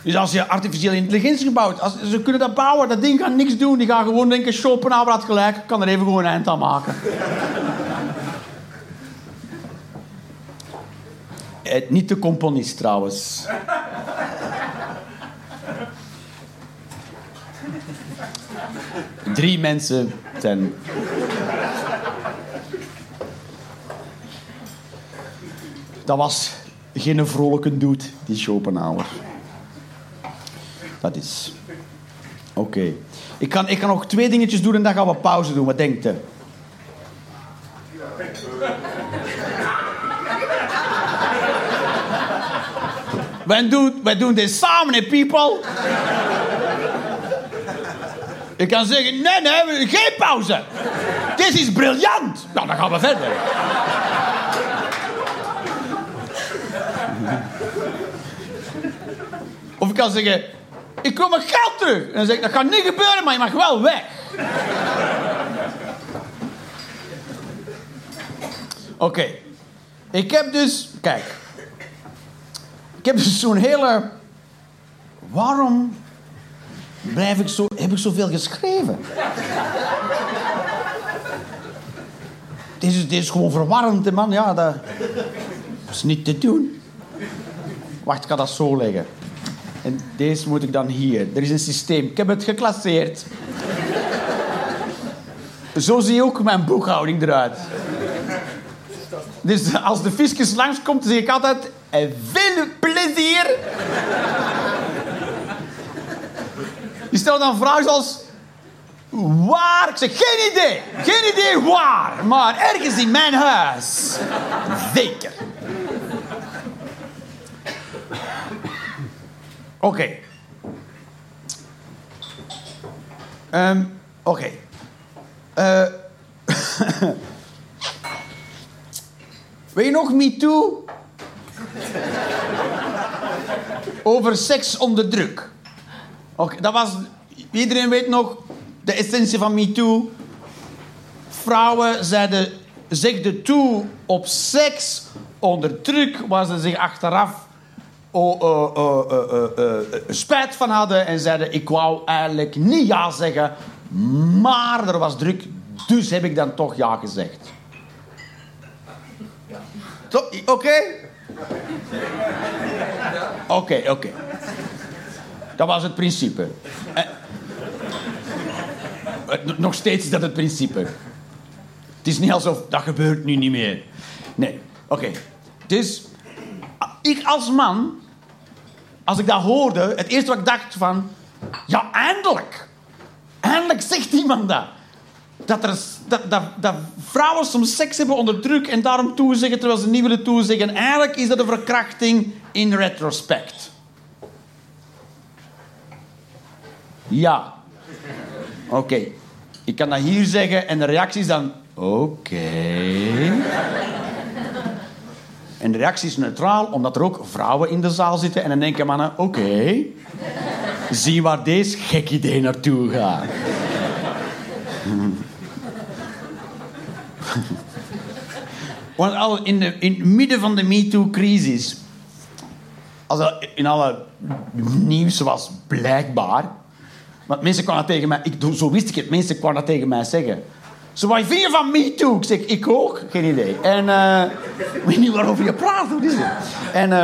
Dus als je artificiële intelligentie gebouwd, als, ze kunnen dat bouwen, dat ding gaat niks doen. Die gaan gewoon denken, Schopenhauer had gelijk, kan er even gewoon een eind aan maken. Eh, niet de componist trouwens. Drie mensen ten. Dat was geen vrolijke doet, die Schopenhauer. Dat is. Oké. Ik, kan, ik kan nog twee dingetjes doen en dan gaan we pauze doen. Wat denkt u? Wij doen, doen dit samen, hè, people. Ik kan zeggen, nee, nee, geen pauze. Dit is briljant. Nou, dan gaan we verder. Of ik kan zeggen, ik kom mijn geld terug. En dan zeg ik, dat gaat niet gebeuren, maar je mag wel weg. Oké. Ik heb dus, kijk. Ik heb dus zo'n hele... Waarom blijf ik zo, heb ik zoveel geschreven? dit, is, is gewoon verwarrend, man. Ja, dat is niet te doen. Wacht, ik ga dat zo leggen. En deze moet ik dan hier. Er is een systeem. Ik heb het geclasseerd. Zo zie ook mijn boekhouding eruit. Dus als de fiscus langskomt, zeg ik altijd... Veel plezier! Die stelt dan vragen zoals... Waar? Ik zeg, geen idee. Geen idee waar. Maar ergens in mijn huis. Zeker. Oké. Ehm, oké. Eh, weet je nog Me Too? Over seks onder druk. Oké, dat was... Iedereen weet nog de essentie van MeToo. Vrouwen zeiden, zegden toe op seks onder druk, waar ze zich achteraf oh, oh, oh, oh, spijt van hadden en zeiden: Ik wou eigenlijk niet ja zeggen, maar er was druk, dus heb ik dan toch ja gezegd. Oké? Oké, oké. Dat was het principe. Eh, eh, nog steeds is dat het principe. Het is niet alsof dat gebeurt nu niet meer. Nee, oké. Dus ik als man, als ik dat hoorde, het eerste wat ik dacht van... Ja, eindelijk. Eindelijk zegt iemand dat. Dat, er, dat, dat, vrouwen soms seks hebben onder druk en daarom toezeggen terwijl ze niet willen toezeggen. Eigenlijk is dat een verkrachting in retrospect. Ja. Oké. Ik kan dat hier zeggen en de reactie is dan... Oké. En de reactie is neutraal, omdat er ook vrouwen in de zaal zitten. En dan denken mannen, oké. Zie waar deze gek idee naartoe gaat. Want al in, de, in het midden van de MeToo-crisis... Als dat in alle nieuws was, blijkbaar... Want mensen kwamen tegen mij... Ik, zo wist ik het. Mensen kwamen dat tegen mij zeggen. Zo, wat vind je van MeToo? Ik zeg, ik ook. Geen idee. En uh, ik weet niet waarover je praat. Het? En... Uh,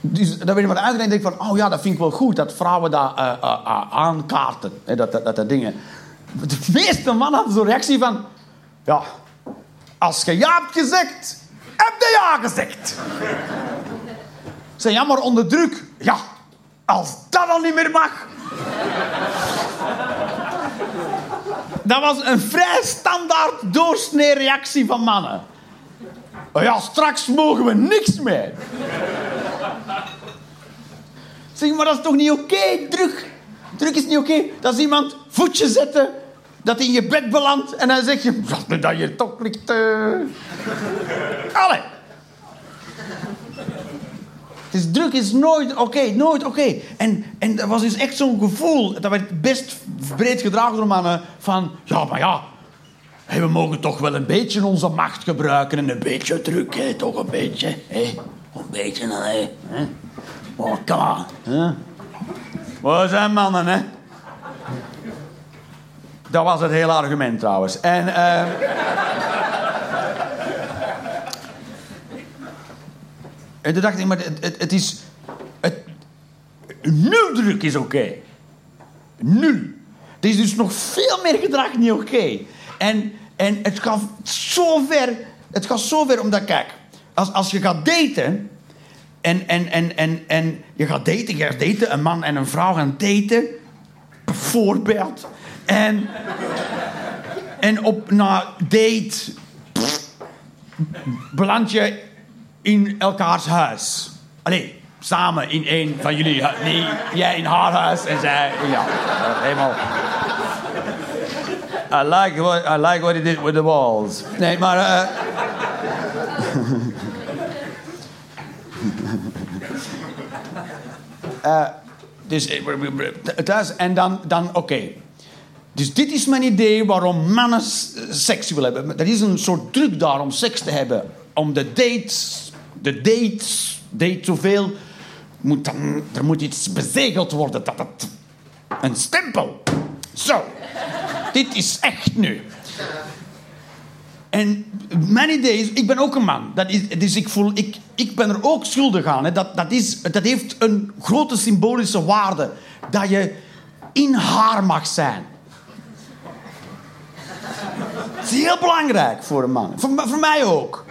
dus dan ben ik maar uitgelegd en denk van, oh ja, dat vind ik wel goed, dat vrouwen dat uh, aankaarten. Hè, dat, dat, dat, dingen. De meeste mannen hadden zo'n reactie van, ja, als je ja hebt gezegd, heb je ja gezegd. Zeg, ja, maar onder druk. Ja, als dat dan niet meer mag. Dat was een vrij standaard doorsnee reactie van mannen. Oh ja, straks mogen we niks meer. Zeg, maar dat is toch niet oké? Druk. Druk is niet oké. Dat is iemand voetje zetten, dat in je bed belandt en dan zeg je dat je toch ligt. Uh... Allee. Het is druk, is nooit oké, nooit oké. En, en dat was dus echt zo'n gevoel, dat werd best breed gedragen door mannen, van ja, maar ja, we mogen toch wel een beetje onze macht gebruiken en een beetje druk, toch een beetje. Hè? Een beetje, hè. Oh, come on. Hè? We zijn mannen, hè. Dat was het hele argument trouwens. En... Uh... En toen dacht ik, maar het, het, het is... Het, nul druk is oké. Nul. Er is dus nog veel meer gedrag niet oké. En, en het gaat zo ver... Het gaat zo ver omdat, kijk... Als, als je gaat daten... En, en, en, en, en je gaat daten, je gaat daten, een man en een vrouw gaan daten. Bijvoorbeeld. En, en op na date... beland je in elkaars huis. Allee, samen in één van jullie Nee, jij in haar huis en zij... Ja, helemaal... I like what, I like what he did with the balls. Nee, maar... Uh... uh, dus thuis en dan, dan oké. Dus dit is mijn idee waarom mannen seks willen hebben. Er is een soort druk daar om seks te hebben. Om de dates de dates, date zoveel, moet dan, er moet iets bezegeld worden. Dat een stempel. Zo, dit is echt nu. En mijn idee is, ik ben ook een man. Dat is, dus ik voel, ik, ik ben er ook schuldig aan. Hè. Dat, dat, is, dat heeft een grote symbolische waarde. Dat je in haar mag zijn. Dat is heel belangrijk voor een man. Voor, voor mij ook.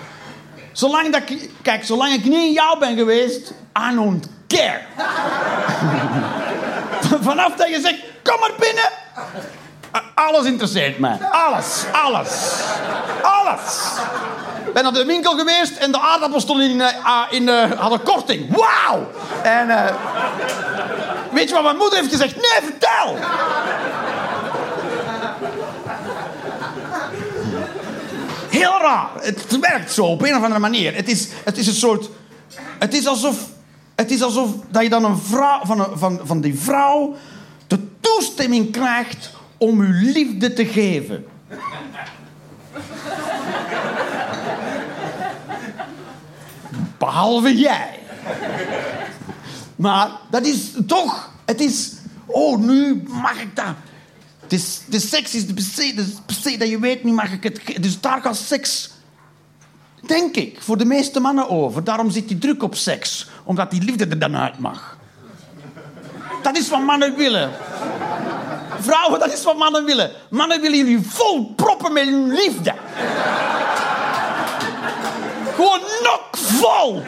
Zolang dat ik, kijk, zolang ik niet in jou ben geweest, I don't care. Vanaf dat je zegt, kom maar binnen. Alles interesseert mij. Alles, alles. Alles. Ik ben naar de winkel geweest en de aardappels stonden in, uh, in uh, hadden korting. Wauw! En uh, weet je wat mijn moeder heeft gezegd? Nee, vertel! Heel raar. Het werkt zo op een of andere manier. Het is, het is een soort. Het is alsof. Het is alsof dat je dan een vrouw, van, van, van die vrouw de toestemming krijgt om uw liefde te geven. Behalve jij. Maar dat is toch, het is, oh nu mag ik dat. De, seks is de PC, dat je weet, nu mag ik het. Dus daar gaat seks, denk ik, voor de meeste mannen over. Daarom zit die druk op seks, omdat die liefde er dan uit mag. Dat is wat mannen willen. Vrouwen, dat is wat mannen willen. Mannen willen jullie vol proppen met hun liefde. Gewoon vol.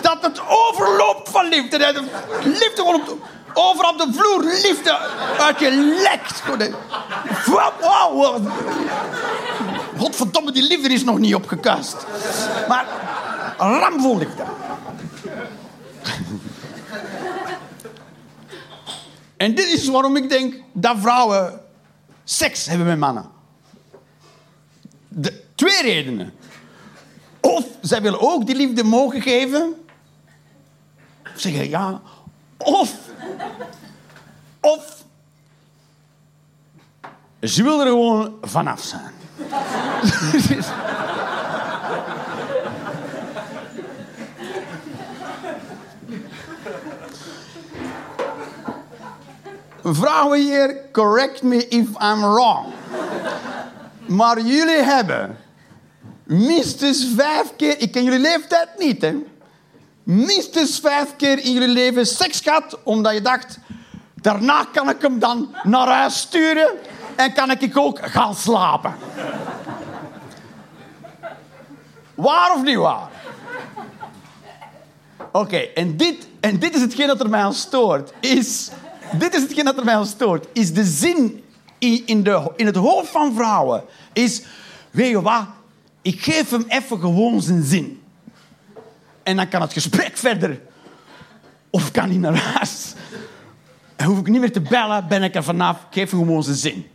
Dat het overloopt van liefde. Dat liefde gewoon op de, overal op de vloer liefde uit je lekt. Godverdomme, die liefde is nog niet opgekast. Maar ramvol liefde. En dit is waarom ik denk dat vrouwen seks hebben met mannen. De, twee redenen. Of zij willen ook die liefde mogen geven. Of zeggen ja. Of. Of. Ze wil er gewoon vanaf zijn. Vrouwen hier, correct me if I'm wrong. Maar jullie hebben minstens vijf keer, ik ken jullie leeftijd niet, hè? Minstens vijf keer in jullie leven seks gehad, omdat je dacht, daarna kan ik hem dan naar huis sturen en kan ik ook gaan slapen. Waar of niet waar? Oké, en, dit, en dit is hetgeen dat er mij aan stoort. Is, dit is hetgeen dat er mij aan stoort. Is de zin in, in, de, in het hoofd van vrouwen. Is, weet je wat? Ik geef hem even gewoon zijn zin. En dan kan het gesprek verder. Of kan hij naar huis. En hoef ik niet meer te bellen, ben ik er vanaf. Geef hem gewoon zijn zin.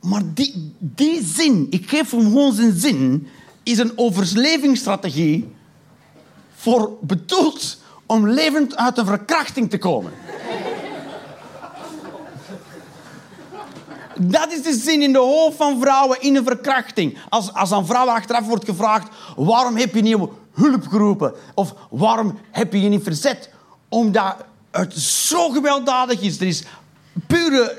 Maar die, die zin, ik geef hem gewoon zijn zin, is een overlevingsstrategie voor bedoeld om levend uit een verkrachting te komen. Dat is de zin in de hoofd van vrouwen in een verkrachting. Als, als aan vrouwen achteraf wordt gevraagd... waarom heb je niet hulp geroepen? Of waarom heb je je niet verzet? Omdat het zo gewelddadig is. Er is pure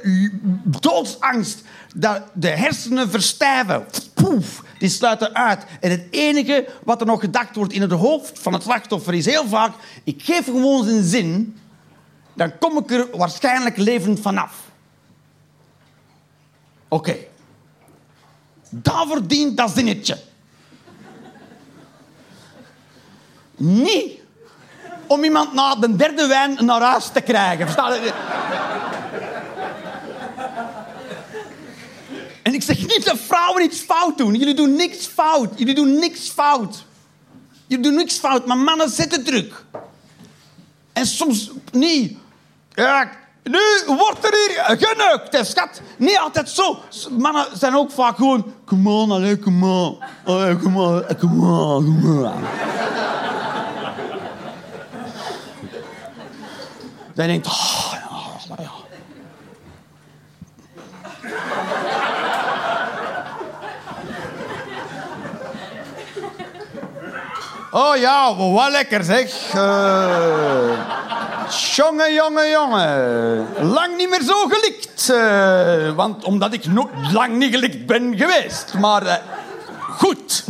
doodsangst. Dat de hersenen verstijven. Poef, die sluiten uit. En het enige wat er nog gedacht wordt in het hoofd van het slachtoffer is heel vaak... ik geef gewoon zijn zin, dan kom ik er waarschijnlijk levend vanaf. Oké. Daarvoor dient dat zinnetje. Niet om iemand na de derde wijn naar huis te krijgen. En ik zeg niet dat vrouwen iets fout doen. Jullie doen niks fout. Jullie doen niks fout. Jullie doen niks fout, maar mannen zetten druk. En soms niet. Ja, nu wordt er hier geneukt, hè, schat. Niet altijd zo. Mannen zijn ook vaak gewoon... Come on, allee, come on. Come on, come on, come on. Dan denkt ja, ja. Oh ja, wat lekker zeg. Uh, jongen, jongen, jongen. Lang niet meer zo gelikt. Uh, want omdat ik no lang niet gelikt ben geweest. Maar uh, goed.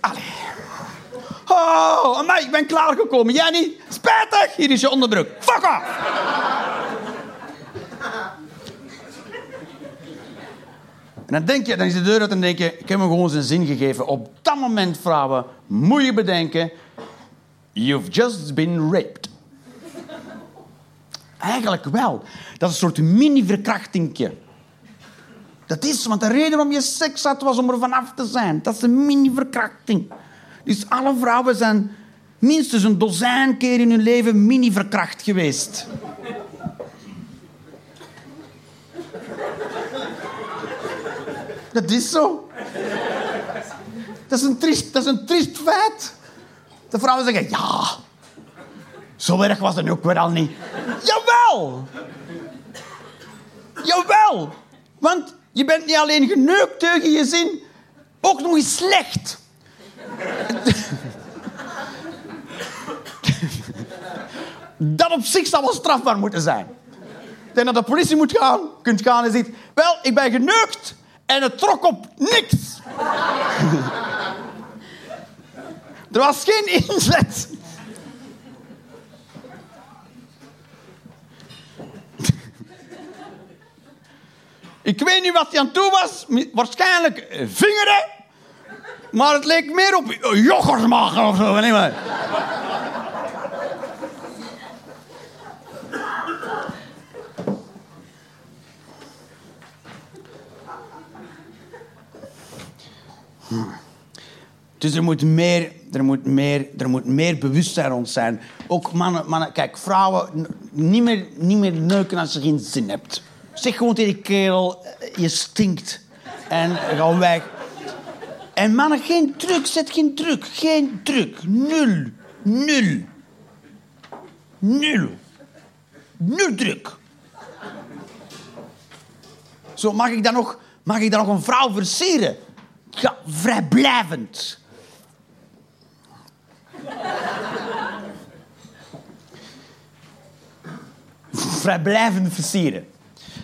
Allee. Oh, ik ben klaargekomen. Niet? Spijtig. Hier is je onderbroek. Fuck off. En dan denk je, dan is de deur uit en denk je, ik heb hem gewoon zijn zin gegeven. Op dat moment, vrouwen, moet je bedenken, you've just been raped. Eigenlijk wel. Dat is een soort mini-verkrachtingje. Dat is, want de reden waarom je seks had, was om er vanaf te zijn. Dat is een mini-verkrachting. Dus alle vrouwen zijn minstens een dozijn keer in hun leven mini-verkracht geweest. Dat is zo. Dat is een triest, dat is een triest feit. De vrouwen zeggen, ja. Zo erg was het ook weer al niet. Jawel! Jawel! Want je bent niet alleen geneukt tegen je zin, ook nog eens slecht. Dat op zich zou wel strafbaar moeten zijn. Ik denk dat de politie moet gaan, kunt gaan en zegt... Wel, ik ben geneukt en het trok op niks. er was geen inzet. Ik weet niet wat hij aan toe was. Waarschijnlijk vingeren. Maar het leek meer op yoghurt maken of zo. Niet meer. Dus er moet, meer, er, moet meer, er moet meer bewustzijn rond zijn. Ook mannen, mannen kijk, vrouwen, niet meer, niet meer neuken als je geen zin hebt. Zeg gewoon tegen die kerel, eh, je stinkt. En ga weg. En mannen, geen druk, zet geen druk. Geen druk. Nul. Nul. Nul. Nul druk. Zo, mag ik dan nog, mag ik dan nog een vrouw versieren? Ja, vrijblijvend. Vrijblijvend versieren.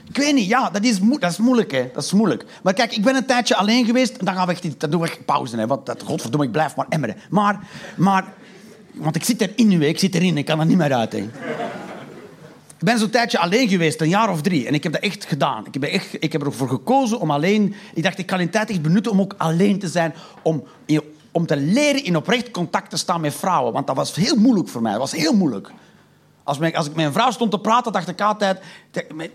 Ik weet niet, ja, dat is, dat is moeilijk, hè. Dat is moeilijk. Maar kijk, ik ben een tijdje alleen geweest. En dan gaan we echt, dan doen we echt pauze, hè. Want dat, godverdomme, ik blijf maar emmeren. Maar, maar, want ik zit erin nu, ik zit erin. Ik kan er niet meer uit, hè. Ik ben zo'n tijdje alleen geweest, een jaar of drie. En ik heb dat echt gedaan. Ik heb, echt, ik heb ervoor gekozen om alleen... Ik dacht, ik kan die tijd echt benutten om ook alleen te zijn. Om, om te leren in oprecht contact te staan met vrouwen. Want dat was heel moeilijk voor mij. Dat was heel moeilijk. Als, mijn, als ik met een vrouw stond te praten, dacht ik altijd...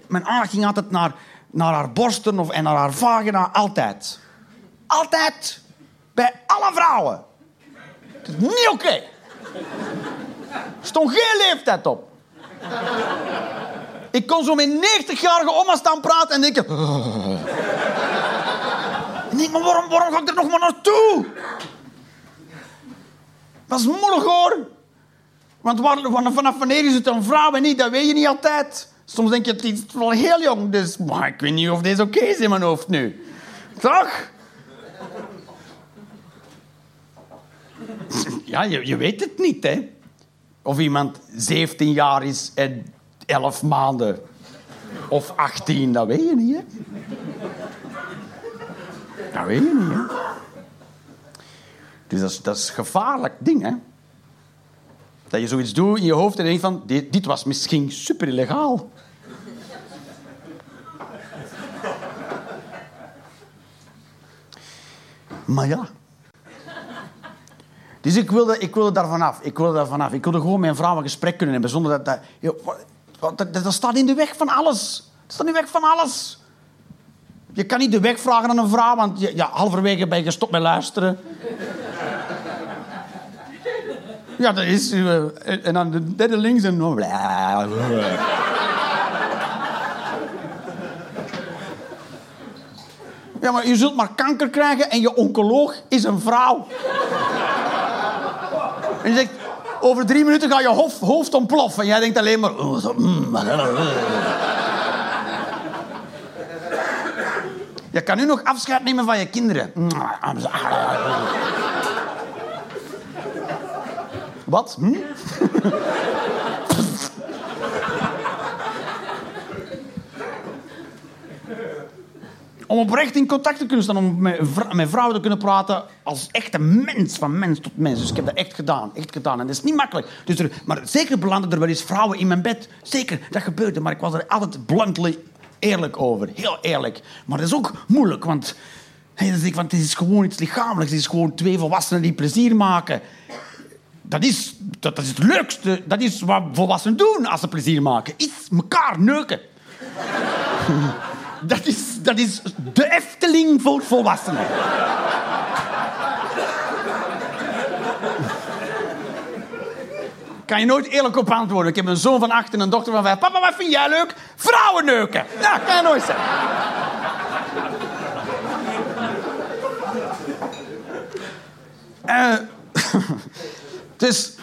Mijn aandacht ging altijd naar, naar haar borsten of, en naar haar vagina. Altijd. Altijd. Bij alle vrouwen. Dat is niet oké. Er stond geen leeftijd op. Ik kon zo met 90-jarige oma staan praten en denken... En denk, maar waarom, waarom ga ik er nog maar naartoe? Dat is moeilijk hoor. Want vanaf wanneer is het een vrouw en niet, dat weet je niet altijd. Soms denk je, het is wel heel jong, dus ik weet niet of deze oké is in mijn hoofd nu. Toch? Ja, je, je weet het niet, hè. Of iemand 17 jaar is en 11 maanden. Of 18, dat weet je niet, hè. Dat weet je niet, hè. Dus dat is, dat is een gevaarlijk ding, hè. Dat je zoiets doet in je hoofd en denkt van... Dit, dit was misschien super illegaal. Maar ja. Dus ik wilde, ik wilde daar vanaf. Ik wilde daar vanaf. Ik wilde gewoon met een vrouw een gesprek kunnen hebben zonder dat... Dat, dat, dat staat in de weg van alles. Dat staat in de weg van alles. Je kan niet de weg vragen aan een vrouw, want ja, halverwege ben je gestopt met luisteren. Ja, dat is... Uh, en dan de derde links en... Ja, maar je zult maar kanker krijgen en je oncoloog is een vrouw. En je zegt, over drie minuten ga je hoofd, ontploffen. En jij denkt alleen maar... Mm, je kan nu nog afscheid nemen van je kinderen. Wat? Hm? Om oprecht in contact te kunnen staan, om met, vrouwen te kunnen praten als echte mens, van mens tot mens. Dus ik heb dat echt gedaan, echt gedaan. En dat is niet makkelijk. Dus er, maar zeker belanden er wel eens vrouwen in mijn bed. Zeker, dat gebeurde. Maar ik was er altijd bluntly eerlijk over. Heel eerlijk. Maar dat is ook moeilijk, want, hey, want het is gewoon iets lichamelijks. Het is gewoon twee volwassenen die plezier maken. Dat is, dat, is het leukste. Dat is wat volwassenen doen als ze plezier maken. Iets elkaar neuken. Dat is, dat is de Efteling voor volwassenen. Kan je nooit eerlijk op antwoorden. Ik heb een zoon van acht en een dochter van vijf. Papa, wat vind jij leuk? Vrouwen neuken. Ja, kan je nooit zeggen. Uh, Dus,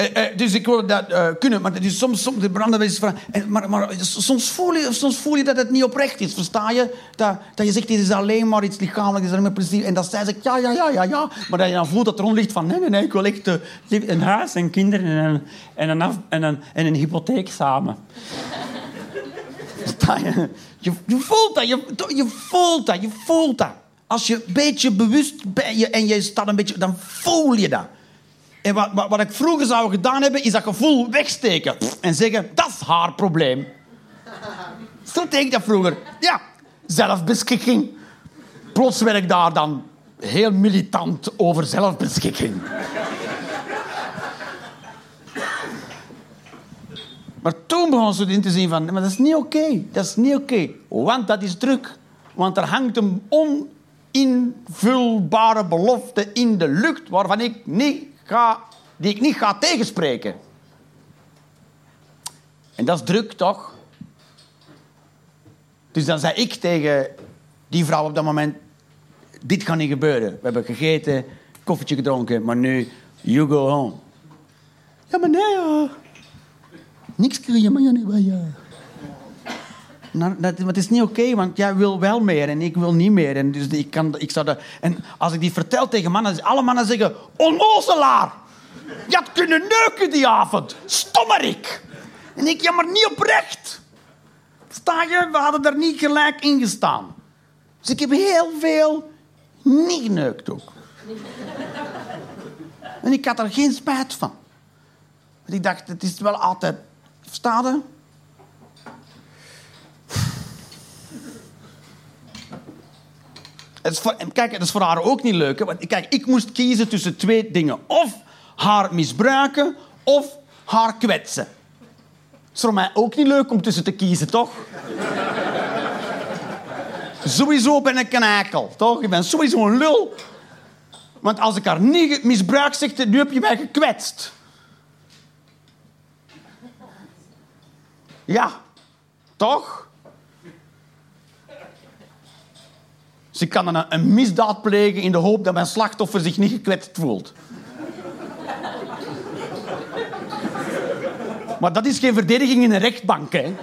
eh, eh, dus ik wil dat eh, kunnen, maar soms, soms de branden is van, en, maar, maar soms, voel je, soms voel je dat het niet oprecht is, versta je? Dat, dat je zegt, dit is alleen maar iets lichamelijks, is alleen maar plezier. En dat zij zegt, ja, ja, ja, ja, ja. Maar dat je dan voelt dat er ligt van, nee, nee, nee, ik wil echt eh, een huis en kinderen en een, en een, af, en een, en een hypotheek samen. Versta je? Je, je voelt dat, je, je voelt dat, je voelt dat. Als je een beetje bewust bent en je staat een beetje, dan voel je dat. En wat, wat, wat ik vroeger zou gedaan hebben, is dat gevoel wegsteken. En zeggen, dat is haar probleem. Zo deed ik dat vroeger. Ja, zelfbeschikking. Plots werd ik daar dan heel militant over zelfbeschikking. Maar toen begon ze in te zien van, maar dat is niet oké. Dat is niet oké. Want dat is druk. Want er hangt een oninvulbare belofte in de lucht waarvan ik niet ga, die ik niet ga tegenspreken. En dat is druk, toch? Dus dan zei ik tegen die vrouw op dat moment: Dit kan niet gebeuren. We hebben gegeten, koffietje gedronken, maar nu, you go home. Ja, maar nee, ja. Niks kun je, maar niet bij. Nou, het is niet oké, want jij wil wel meer en ik wil niet meer. En, dus ik kan, ik zou dat, en als ik die vertel tegen mannen, alle mannen zeggen... Onnozelaar! Je had kunnen neuken die avond. Stommerik! En ik, ja, maar niet oprecht. Sta je? We hadden er niet gelijk in gestaan. Dus ik heb heel veel niet geneukt ook. En ik had er geen spijt van. Want ik dacht, het is wel altijd... Versta Het is voor, kijk, dat is voor haar ook niet leuk. Hè? Want kijk, ik moest kiezen tussen twee dingen. Of haar misbruiken, of haar kwetsen. Het is voor mij ook niet leuk om tussen te kiezen, toch? sowieso ben ik een eikel, toch? Ik ben sowieso een lul. Want als ik haar niet misbruik, zegt ze, nu heb je mij gekwetst. Ja, toch? Ik kan een, een misdaad plegen in de hoop dat mijn slachtoffer zich niet gekwetst voelt. Maar dat is geen verdediging in een rechtbank, hè?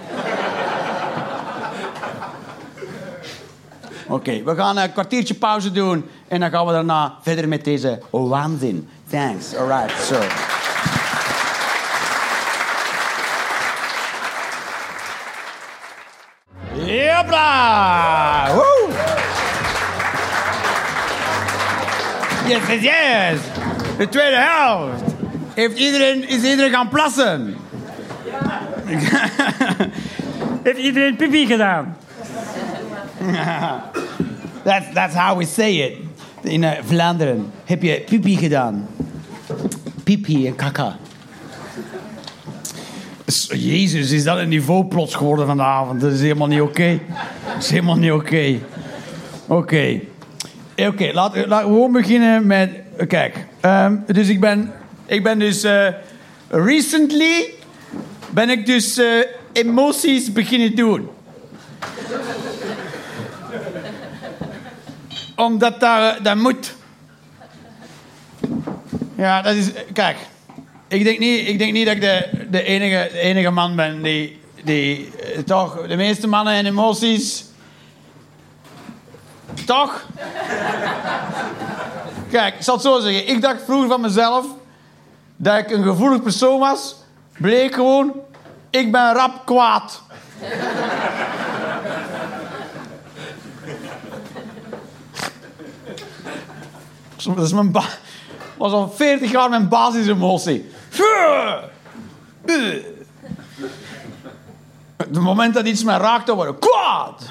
Oké, we gaan een kwartiertje pauze doen en dan gaan we daarna verder met deze waanzin. Thanks. All right, so. Jopla! Yes, yes, yes. De tweede helft. Heeft iedereen, is iedereen gaan plassen? Heeft iedereen pipi gedaan? that's, that's how we say it. In uh, Vlaanderen. Heb je pipi gedaan? Pipi en kaka. Jezus, is dat een niveau plots geworden vanavond? Dat is helemaal niet oké. Dat is helemaal niet oké. Oké. Oké, laten we gewoon beginnen met... Kijk, um, dus ik ben, ik ben dus... Recently ben ik dus emoties beginnen doen. Omdat daar, dat moet. Ja, dat is... Kijk, ik denk niet, ik denk niet dat ik de, de, enige, de enige man ben die... die toch, de meeste mannen en emoties... Toch? Kijk, ik zal het zo zeggen. Ik dacht vroeger van mezelf dat ik een gevoelig persoon was. Bleek gewoon, ik ben rap kwaad. Dat is mijn was al 40 jaar mijn basisemotie. Het moment dat iets mij raakte, word ik kwaad.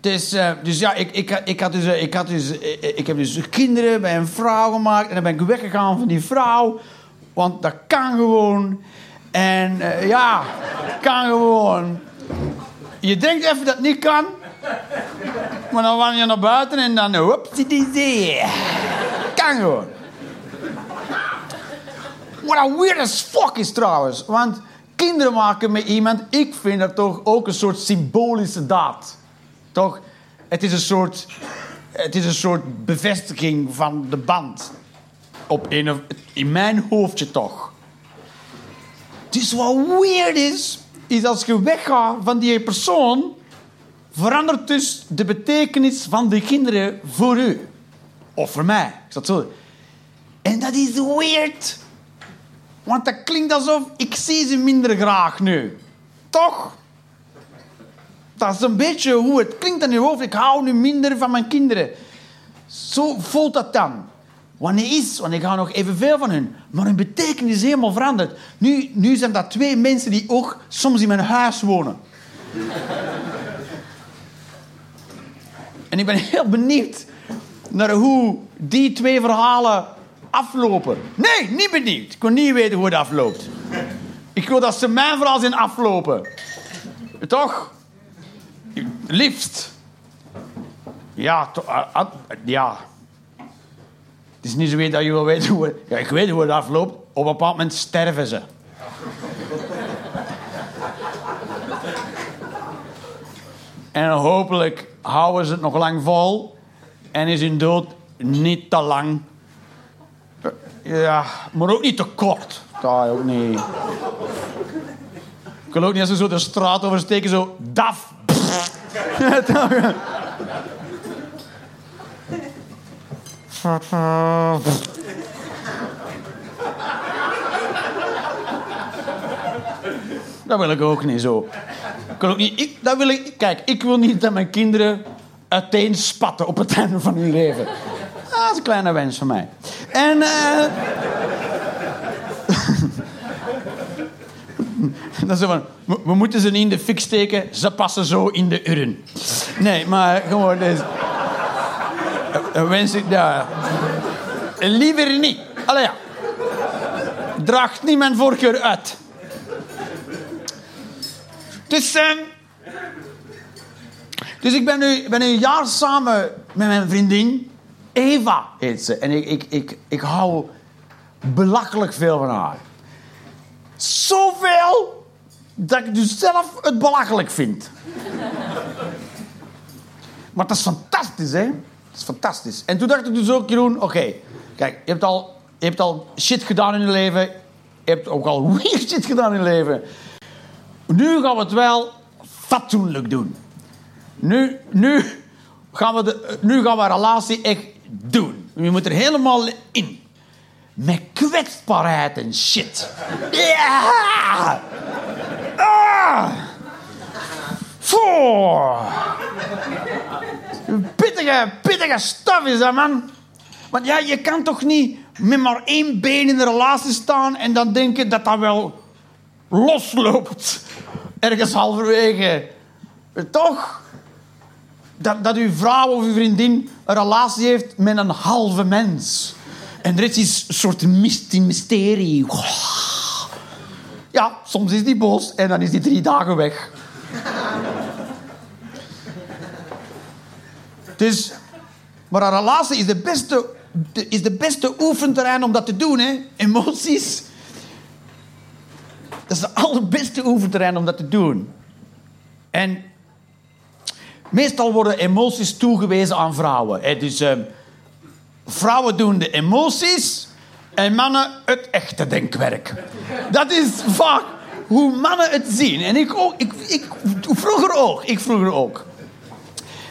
Dus, uh, dus ja, ik, ik, ik, had dus, eh, ik, had dus, ik, eh, ik heb dus kinderen bij een vrouw gemaakt. En dan ben ik weggegaan van die vrouw. Want dat kan gewoon. En ja, kan gewoon. Je denkt even dat het niet kan. Maar dan wanneer je naar buiten en dan... Hop, die Kan gewoon. What a weird as fuck is trouwens. Want kinderen maken met iemand... Ik vind dat toch ook een soort symbolische daad. Toch? Het is een soort, het is een soort bevestiging van de band. Op in mijn hoofdje toch. Dus wat weird is, is als je weggaat van die persoon, verandert dus de betekenis van de kinderen voor u. Of voor mij. Is dat zo? En dat is weird. Want dat klinkt alsof ik zie ze minder graag nu. Toch? Dat is een beetje hoe het klinkt in je hoofd. Ik hou nu minder van mijn kinderen. Zo voelt dat dan. Wanneer is, want ik hou nog evenveel van hun. Maar hun betekenis is helemaal veranderd. Nu, nu zijn dat twee mensen die ook soms in mijn huis wonen. en ik ben heel benieuwd naar hoe die twee verhalen aflopen. Nee, niet benieuwd. Ik wil niet weten hoe het afloopt. Ik wil dat ze mijn verhaal zijn aflopen. Toch? Liefst. Ja, to, uh, uh, ja. Het is niet zo dat je wil weten hoe het... Ja, ik weet hoe het afloopt. Op een bepaald moment sterven ze. en hopelijk houden ze het nog lang vol. En is hun dood niet te lang. Ja, maar ook niet te kort. Dat ook niet. Ik wil ook niet als ze zo de straat oversteken, zo daf. Dat wil ik ook niet zo. Wil ook niet, ik, dat wil ik, kijk, ik wil niet dat mijn kinderen uiteen spatten op het einde van hun leven. Dat is een kleine wens van mij. En... Uh... Dat is van, we moeten ze niet in de fik steken, ze passen zo in de urn. Nee, maar gewoon... Dus, wens ik... Ja. Liever niet. Allee ja. Draagt niet mijn voorkeur uit. Dus... Uh, dus ik ben nu, ben een jaar samen met mijn vriendin. Eva heet ze. En ik, ik, ik, ik hou belachelijk veel van haar. Zoveel dat ik dus zelf het belachelijk vind. maar dat is fantastisch, hè? Dat is fantastisch. En toen dacht ik dus ook, Jeroen, oké, kijk, je hebt, al, je hebt al shit gedaan in je leven. Je hebt ook al weird shit gedaan in je leven. Nu gaan we het wel fatsoenlijk doen. Nu, nu, gaan we de, nu gaan we relatie echt doen. Je moet er helemaal in. Met kwetsbaarheid en shit. Ja! Ah! Voor! Pittige, pittige staf is dat, man. Want ja, je kan toch niet met maar één been in de relatie staan en dan denken dat dat wel losloopt. Ergens halverwege. Toch? Dat, dat uw vrouw of uw vriendin een relatie heeft met een halve mens. En er is een soort mysterie. Ja, soms is die boos en dan is die drie dagen weg. dus, maar een relatie is de beste, is de beste oefenterrein om dat te doen. Hè? Emoties. Dat is de allerbeste oefenterrein om dat te doen. En meestal worden emoties toegewezen aan vrouwen. Hè? Dus uh, vrouwen doen de emoties en mannen het echte denkwerk. Dat is vaak hoe mannen het zien. En ik ook. Ik, ik, vroeger ook. Ik vroeger ook.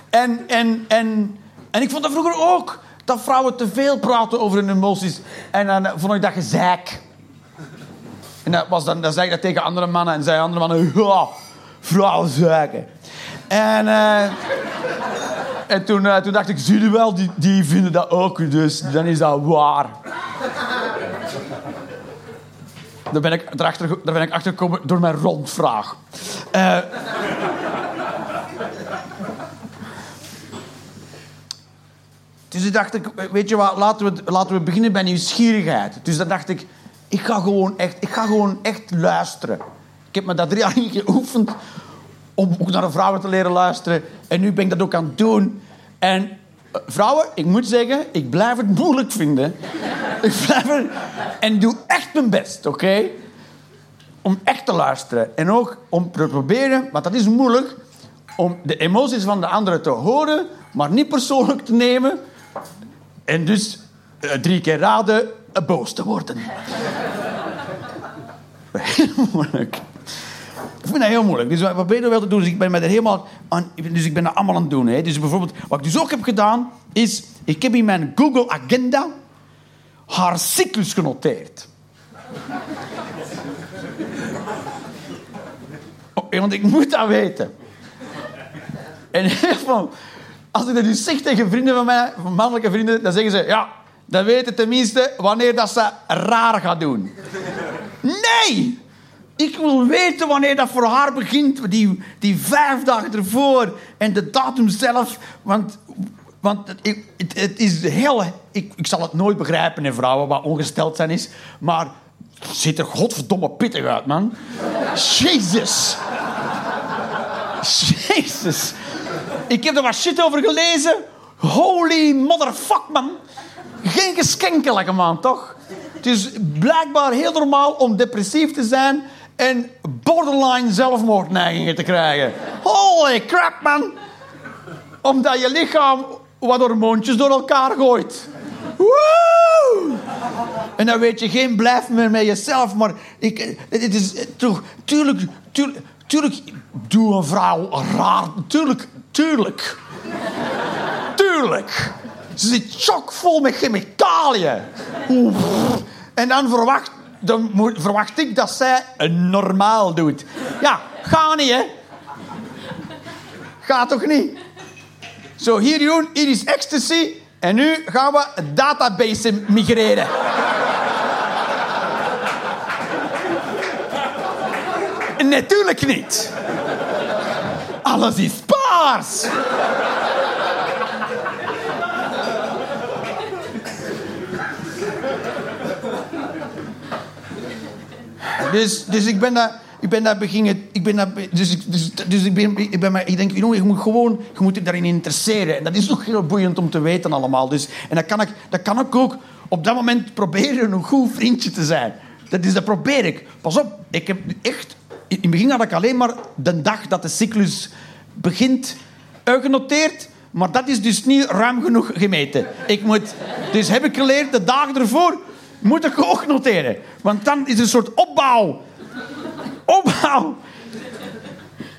En, en, en, en ik vond dat vroeger ook. Dat vrouwen te veel praten over hun emoties. En dan vond ik dat gezeik. En dat was dan, dan zei ik dat tegen andere mannen. En zei andere mannen... Ja, vrouwen zeiken. En... Uh, en toen, uh, toen dacht ik, zie je wel, die, die vinden dat ook, dus dan is dat waar. Daar ben ik, erachter, daar ben ik achter gekomen door mijn rondvraag. Uh, dus ik dacht, ik, weet je wat, laten we, laten we beginnen bij nieuwsgierigheid. Dus dan dacht ik, ik ga gewoon echt, ik ga gewoon echt luisteren. Ik heb me dat drie jaar niet geoefend om ook naar de vrouwen te leren luisteren. En nu ben ik dat ook aan het doen. En eh, vrouwen, ik moet zeggen, ik blijf het moeilijk vinden. ik blijf het... En doe echt mijn best, oké? Om echt te luisteren. En ook om te proberen, want dat is moeilijk... om de emoties van de anderen te horen, maar niet persoonlijk te nemen. En dus uh, drie keer raden... boos te worden. Heel moeilijk. Ik vind dat heel moeilijk. Dus wat wel te doen? Dus ik ben er helemaal aan, dus ik ben dat allemaal aan het doen. Hè. Dus bijvoorbeeld, wat ik dus ook heb gedaan, is... Ik heb in mijn Google Agenda haar cyclus genoteerd. Oh, want ik moet dat weten. En veel, als ik dat dus zeg tegen vrienden van mij, van mannelijke vrienden, dan zeggen ze... Ja, dan weten tenminste wanneer dat ze raar gaat doen. Nee! Ik wil weten wanneer dat voor haar begint, die, die vijf dagen ervoor en de datum zelf. Want, want het, het, het is heel. Ik, ik zal het nooit begrijpen in vrouwen wat ongesteld zijn is, maar het ziet er godverdomme pittig uit, man. Jezus. Jezus. Ik heb er wat shit over gelezen. Holy motherfuck, man. Geen geskenkelijke man, toch? Het is blijkbaar heel normaal om depressief te zijn en borderline zelfmoordneigingen te krijgen. Holy crap, man. Omdat je lichaam wat hormoontjes door elkaar gooit. Woe! En dan weet je geen blijf meer met jezelf. Maar ik, het is toch... Tuurlijk, tuurlijk, tuurlijk... Doe een vrouw raar. Tuurlijk, tuurlijk. Tuurlijk. Ze zit chockvol met chemicaliën. En dan verwacht, dan verwacht ik dat zij een normaal doet. Ja, ga niet, hè. Gaat toch niet? Zo, hier Jeroen, hier is ecstasy. En nu gaan we database migreren. Natuurlijk niet. Alles is paars. Dus, dus ik ben daar... Ik ben daar beginnen... Ik ben daar, dus, dus, dus ik ben... Ik, ben maar, ik denk, je moet gewoon... Je moet je daarin interesseren. En dat is nog heel boeiend om te weten allemaal. Dus, en dat kan, ik, dat kan ik ook op dat moment proberen een goed vriendje te zijn. Dat, is, dat probeer ik. Pas op, ik heb echt... In het begin had ik alleen maar de dag dat de cyclus begint genoteerd. Maar dat is dus niet ruim genoeg gemeten. Ik moet, dus heb ik geleerd, de dagen ervoor moet ik ook noteren. Want dan is het een soort opbouw. Opbouw.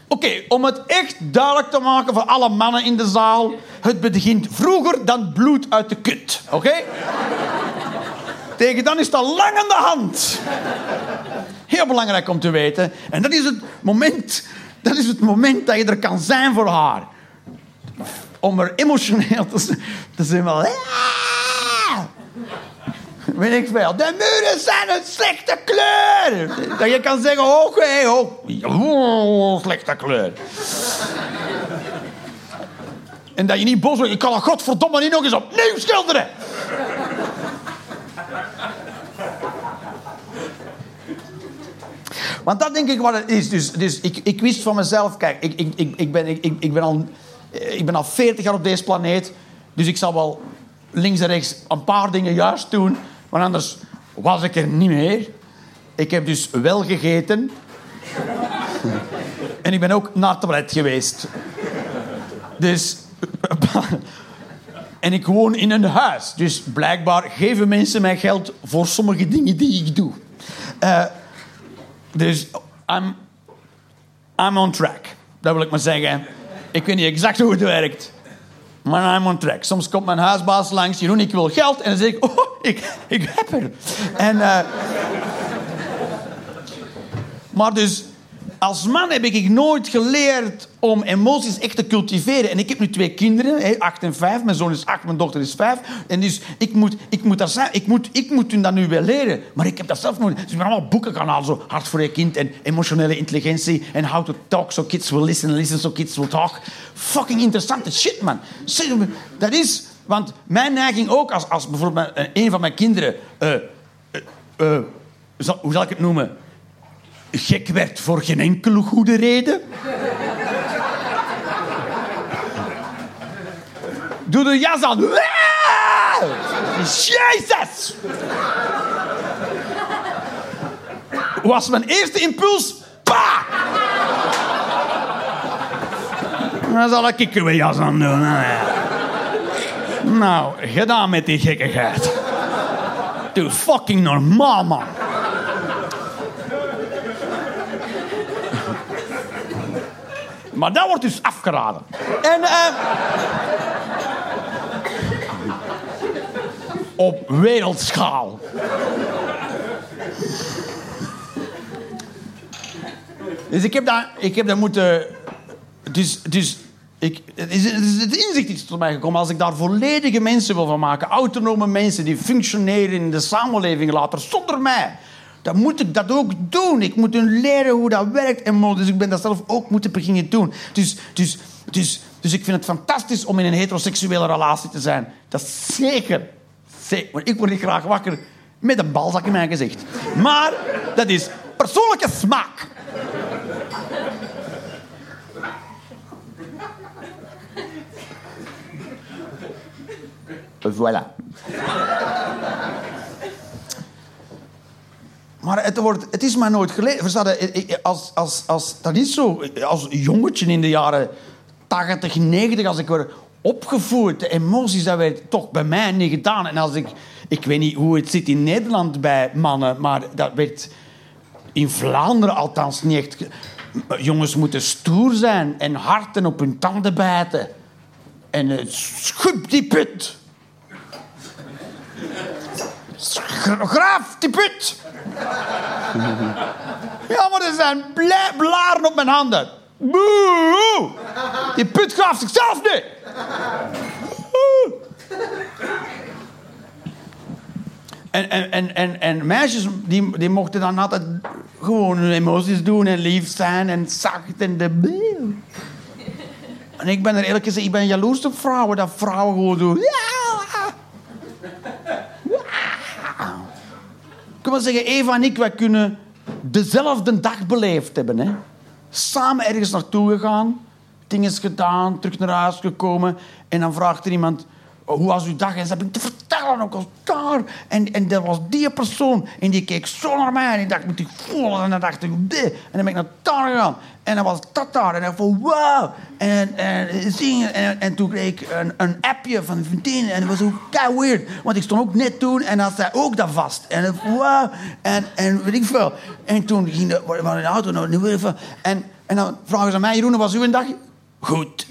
Oké, om het echt duidelijk te maken voor alle mannen in de zaal. Het begint vroeger dan bloed uit de kut. Oké? Tegen dan is het al lang aan de hand. Heel belangrijk om te weten. En dat is het moment, dat, is het moment dat je er kan zijn voor haar. Om er emotioneel te, te zijn. Wel, weet ik veel. De muren zijn een slechte kleur. Dat je kan zeggen, oké, okay, oh, slechte kleur. En dat je niet boos wordt. Ik kan er godverdomme niet nog eens opnieuw schilderen. Want dat denk ik wat het is. Dus, dus ik, ik wist van mezelf... Kijk, ik, ik, ik, ik, ben, ik, ik, ben al, ik ben al 40 jaar op deze planeet. Dus ik zal wel links en rechts een paar dingen juist doen. Want anders was ik er niet meer. Ik heb dus wel gegeten. en ik ben ook naar het toilet geweest. Dus... en ik woon in een huis. Dus blijkbaar geven mensen mij geld voor sommige dingen die ik doe. Uh, dus I'm, I'm on track. Dat wil ik maar zeggen. Ik weet niet exact hoe het werkt. Maar I'm on track. Soms komt mijn huisbaas langs. Jeroen, ik wil geld. En dan zeg ik, oh, ik, ik heb er. En, uh, maar dus, als man heb ik nooit geleerd om emoties echt te cultiveren. En ik heb nu twee kinderen, acht en vijf. Mijn zoon is acht, mijn dochter is vijf. En dus ik moet, ik moet, dat zijn, ik moet, ik moet hun dat nu wel leren. Maar ik heb dat zelf nooit. Dus ik allemaal boeken gaan halen. Zo Hart voor je kind en emotionele intelligentie. En how to talk so kids will listen, listen so kids will talk. Fucking interessante shit, man. Dat is... Want mijn neiging ook, als, als bijvoorbeeld een van mijn kinderen... Uh, uh, hoe zal ik het noemen? Gek werd voor geen enkele goede reden. Doe de jas aan. Jezus! Was mijn eerste impuls... Pa! Dan zal ik er weer jas aan doen. Nou, gedaan met die gekkigheid. Doe fucking normaal, man. Maar dat wordt dus afgeraden. En... eh op wereldschaal. Dus ik heb dat, ik heb dat moeten. Dus, dus ik, het, is, het, is, het inzicht is tot mij gekomen. Als ik daar volledige mensen wil van maken, autonome mensen die functioneren in de samenleving later zonder mij, dan moet ik dat ook doen. Ik moet hun leren hoe dat werkt. En dus ik ben dat zelf ook moeten beginnen doen. Dus, dus, dus, dus ik vind het fantastisch om in een heteroseksuele relatie te zijn. Dat is zeker. zeker. Ik word niet graag wakker met een balzak in mijn gezicht. Maar dat is persoonlijke smaak. Voilà. Maar het, wordt, het is maar nooit je, als, als, als, dat is zo. Als jongetje in de jaren 80, 90, als ik word opgevoerd, de emoties, dat werd toch bij mij niet gedaan. En als ik, ik weet niet hoe het zit in Nederland bij mannen, maar dat werd in Vlaanderen althans niet echt. Jongens moeten stoer zijn en hard en op hun tanden bijten. En uh, schub die put. Graaf die put. Ja, maar er zijn blaren op mijn handen. Boe! Die put graaft zichzelf niet. En, en, en, en, en meisjes die, die mochten dan altijd gewoon hun emoties doen en lief zijn en zacht en de. En ik ben er eerlijk gezegd, ik ben jaloers op vrouwen dat vrouwen gewoon doen. Ja! Ik wil zeggen, Eva en ik, wij kunnen dezelfde dag beleefd hebben. Hè? Samen ergens naartoe gegaan, dingen gedaan, terug naar huis gekomen. En dan vraagt er iemand, hoe was uw dag? En ze heb ik te vertellen, ook als daar. En, en dat was die persoon. En die keek zo naar mij. En ik dacht, moet ik voelen? En dan dacht ik, dit. En dan ben ik naar daar gegaan. En dan was dat daar. En ik van, wow. En, en, zingen. En, en toen kreeg ik een, een appje van een vriendin. En dat was ook kei weird. Want ik stond ook net toen. En dan zei ook dat vast. En wow. En, en weet ik veel. En toen ging de, we de auto. Nou, nu even. En, en dan vragen ze mij, Jeroen, was uw dag? Goed.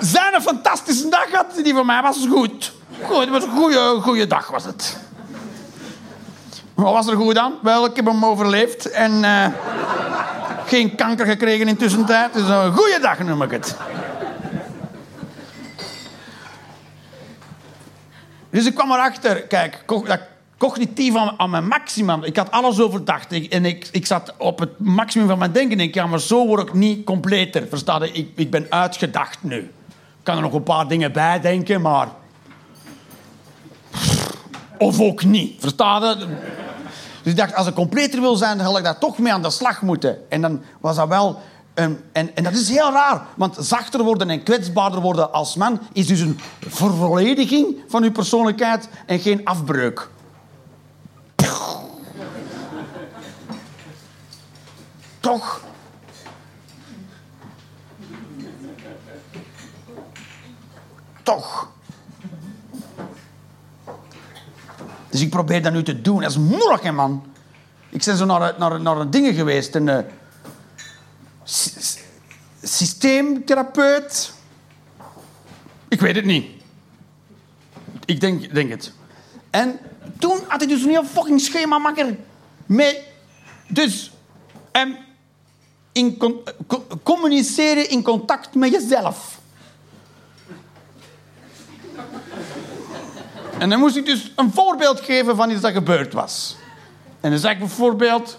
zijn een fantastische dag had. Die voor mij was goed. Goed, het was een goede, goede dag was het. Wat was er goed aan? Wel, ik heb hem overleefd en uh, geen kanker gekregen in tussentijd. Dus een goede dag noem ik het. Dus ik kwam erachter, kijk, dat cognitief aan, mijn maximum. Ik had alles overdacht. Ik, en ik, ik zat op het maximum van mijn denken. En ik ja, maar zo word ik niet completer. Versta je? Ik, ik ben uitgedacht nu. Ik kan er nog een paar dingen bij denken, maar... Of ook niet. Versta je? Dus ik dacht, als ik completer wil zijn, dan had ik daar toch mee aan de slag moeten. En dan was dat wel... Um, en, en dat is heel raar, want zachter worden en kwetsbaarder worden als man is dus een vervollediging van uw persoonlijkheid en geen afbreuk. Toch? Toch? Dus ik probeer dat nu te doen. Dat is moeilijk, man. Ik ben zo naar, naar, naar een dingen geweest. Een uh, systeemtherapeut. Ik weet het niet. Ik denk, denk het. En toen had ik dus een heel fucking schema makker. Met, dus, um, in con, co, communiceren in contact met jezelf. En dan moest ik dus een voorbeeld geven van iets dat gebeurd was. En dan zei ik bijvoorbeeld...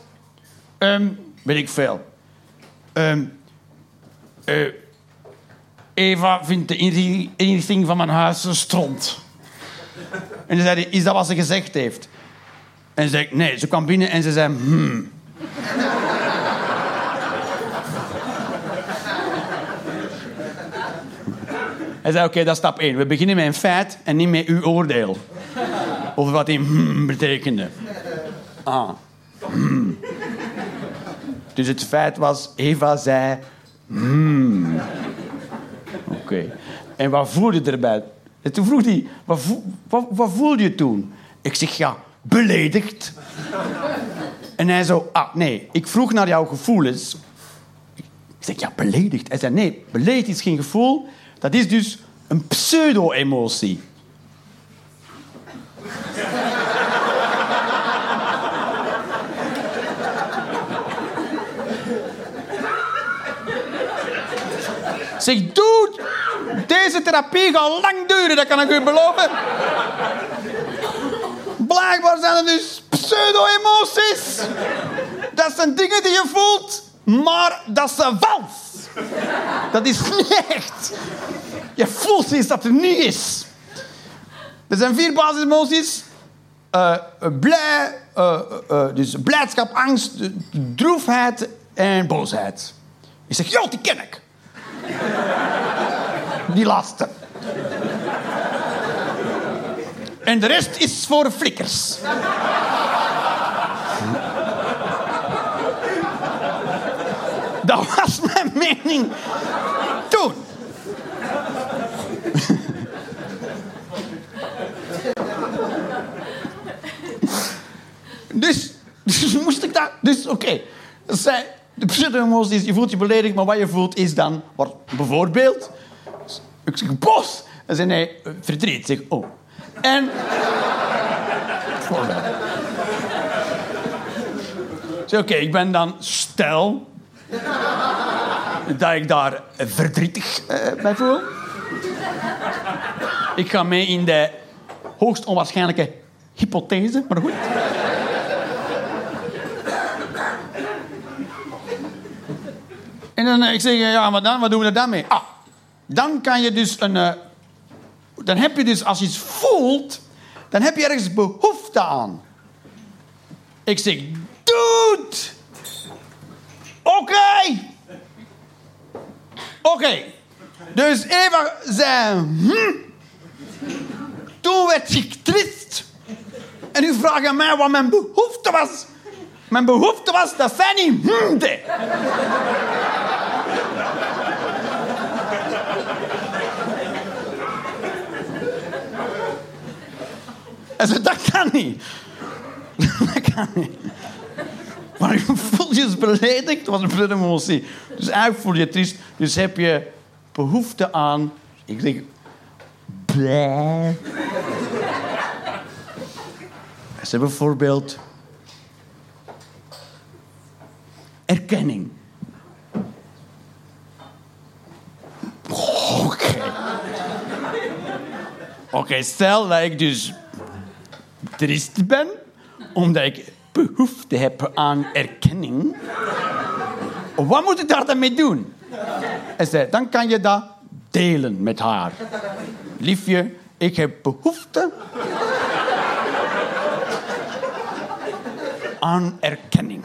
Um, weet ik veel. Um, uh, Eva vindt de inrichting van mijn huis een stront. En dan zei is dat wat ze gezegd heeft? En ze zei nee. Ze kwam binnen en ze zei, hmm. Hij zei, oké, dat is stap 1. We beginnen met een feit en niet met uw oordeel. Over wat die hmm betekende. Ah. Hmm. Dus het feit was, Eva zei, hmm. Oké. En wat voel je erbij? En toen vroeg hij, wat, wat, wat voel je toen? Ik zeg, ja, beledigd. en hij zo, ah, nee, ik vroeg naar jouw gevoelens. Ik zeg, ja, beledigd. Hij zei, nee, beledigd is geen gevoel. Dat is dus een pseudo-emotie. Zeg, dude, deze therapie gaat lang duren, dat kan ik u beloven. Blijkbaar zijn er dus pseudo-emoties. Dat zijn dingen die je voelt, maar dat zijn vals. Dat is niet echt. Je voelt iets dat er niet is. Er zijn vier basisemoties. Uh, blij, uh, uh, dus blijdschap, angst, droefheid en boosheid. Ik zeg, ja, die ken ik. Die laatste. En de rest is voor flikkers. Dat was mijn mening toen. dus, dus moest ik dat... Dus oké. Okay. De pseudo-emotie is, je voelt je beledigd, maar wat je voelt is dan... Bijvoorbeeld... Ik zeg, bos! En zei nee, verdriet. Zeg, oh. En... Zeg, oké, ik ben dan stel... dat ik daar verdrietig uh, bij voel. Ik ga mee in de hoogst onwaarschijnlijke hypothese, maar goed. En dan ik zeg, ja, maar dan, wat doen we er dan? Ah, dan kan je dus een... Uh, dan heb je dus, als je iets voelt, dan heb je ergens behoefte aan. Ik zeg, dude! Oké! Oké. Dus Eva zei, hm. Toen werd ik trist. En nu vraag je mij wat mijn behoefte was. Mijn behoefte was dat Fanny hm deed. En zei, dat kan niet. dat kan niet. Maar je voelt je beledigd, was een emotie. Dus eigenlijk voel je triest. Dus heb je behoefte aan... Ik zeg... Bleh. Ze bijvoorbeeld... Erkenning. Oké. Oké, stel dat ik dus triest ben, omdat ik behoefte heb aan erkenning. Wat moet ik daar dan mee doen? En zei, dan kan je dat delen met haar. Liefje, ik heb behoefte aan erkenning.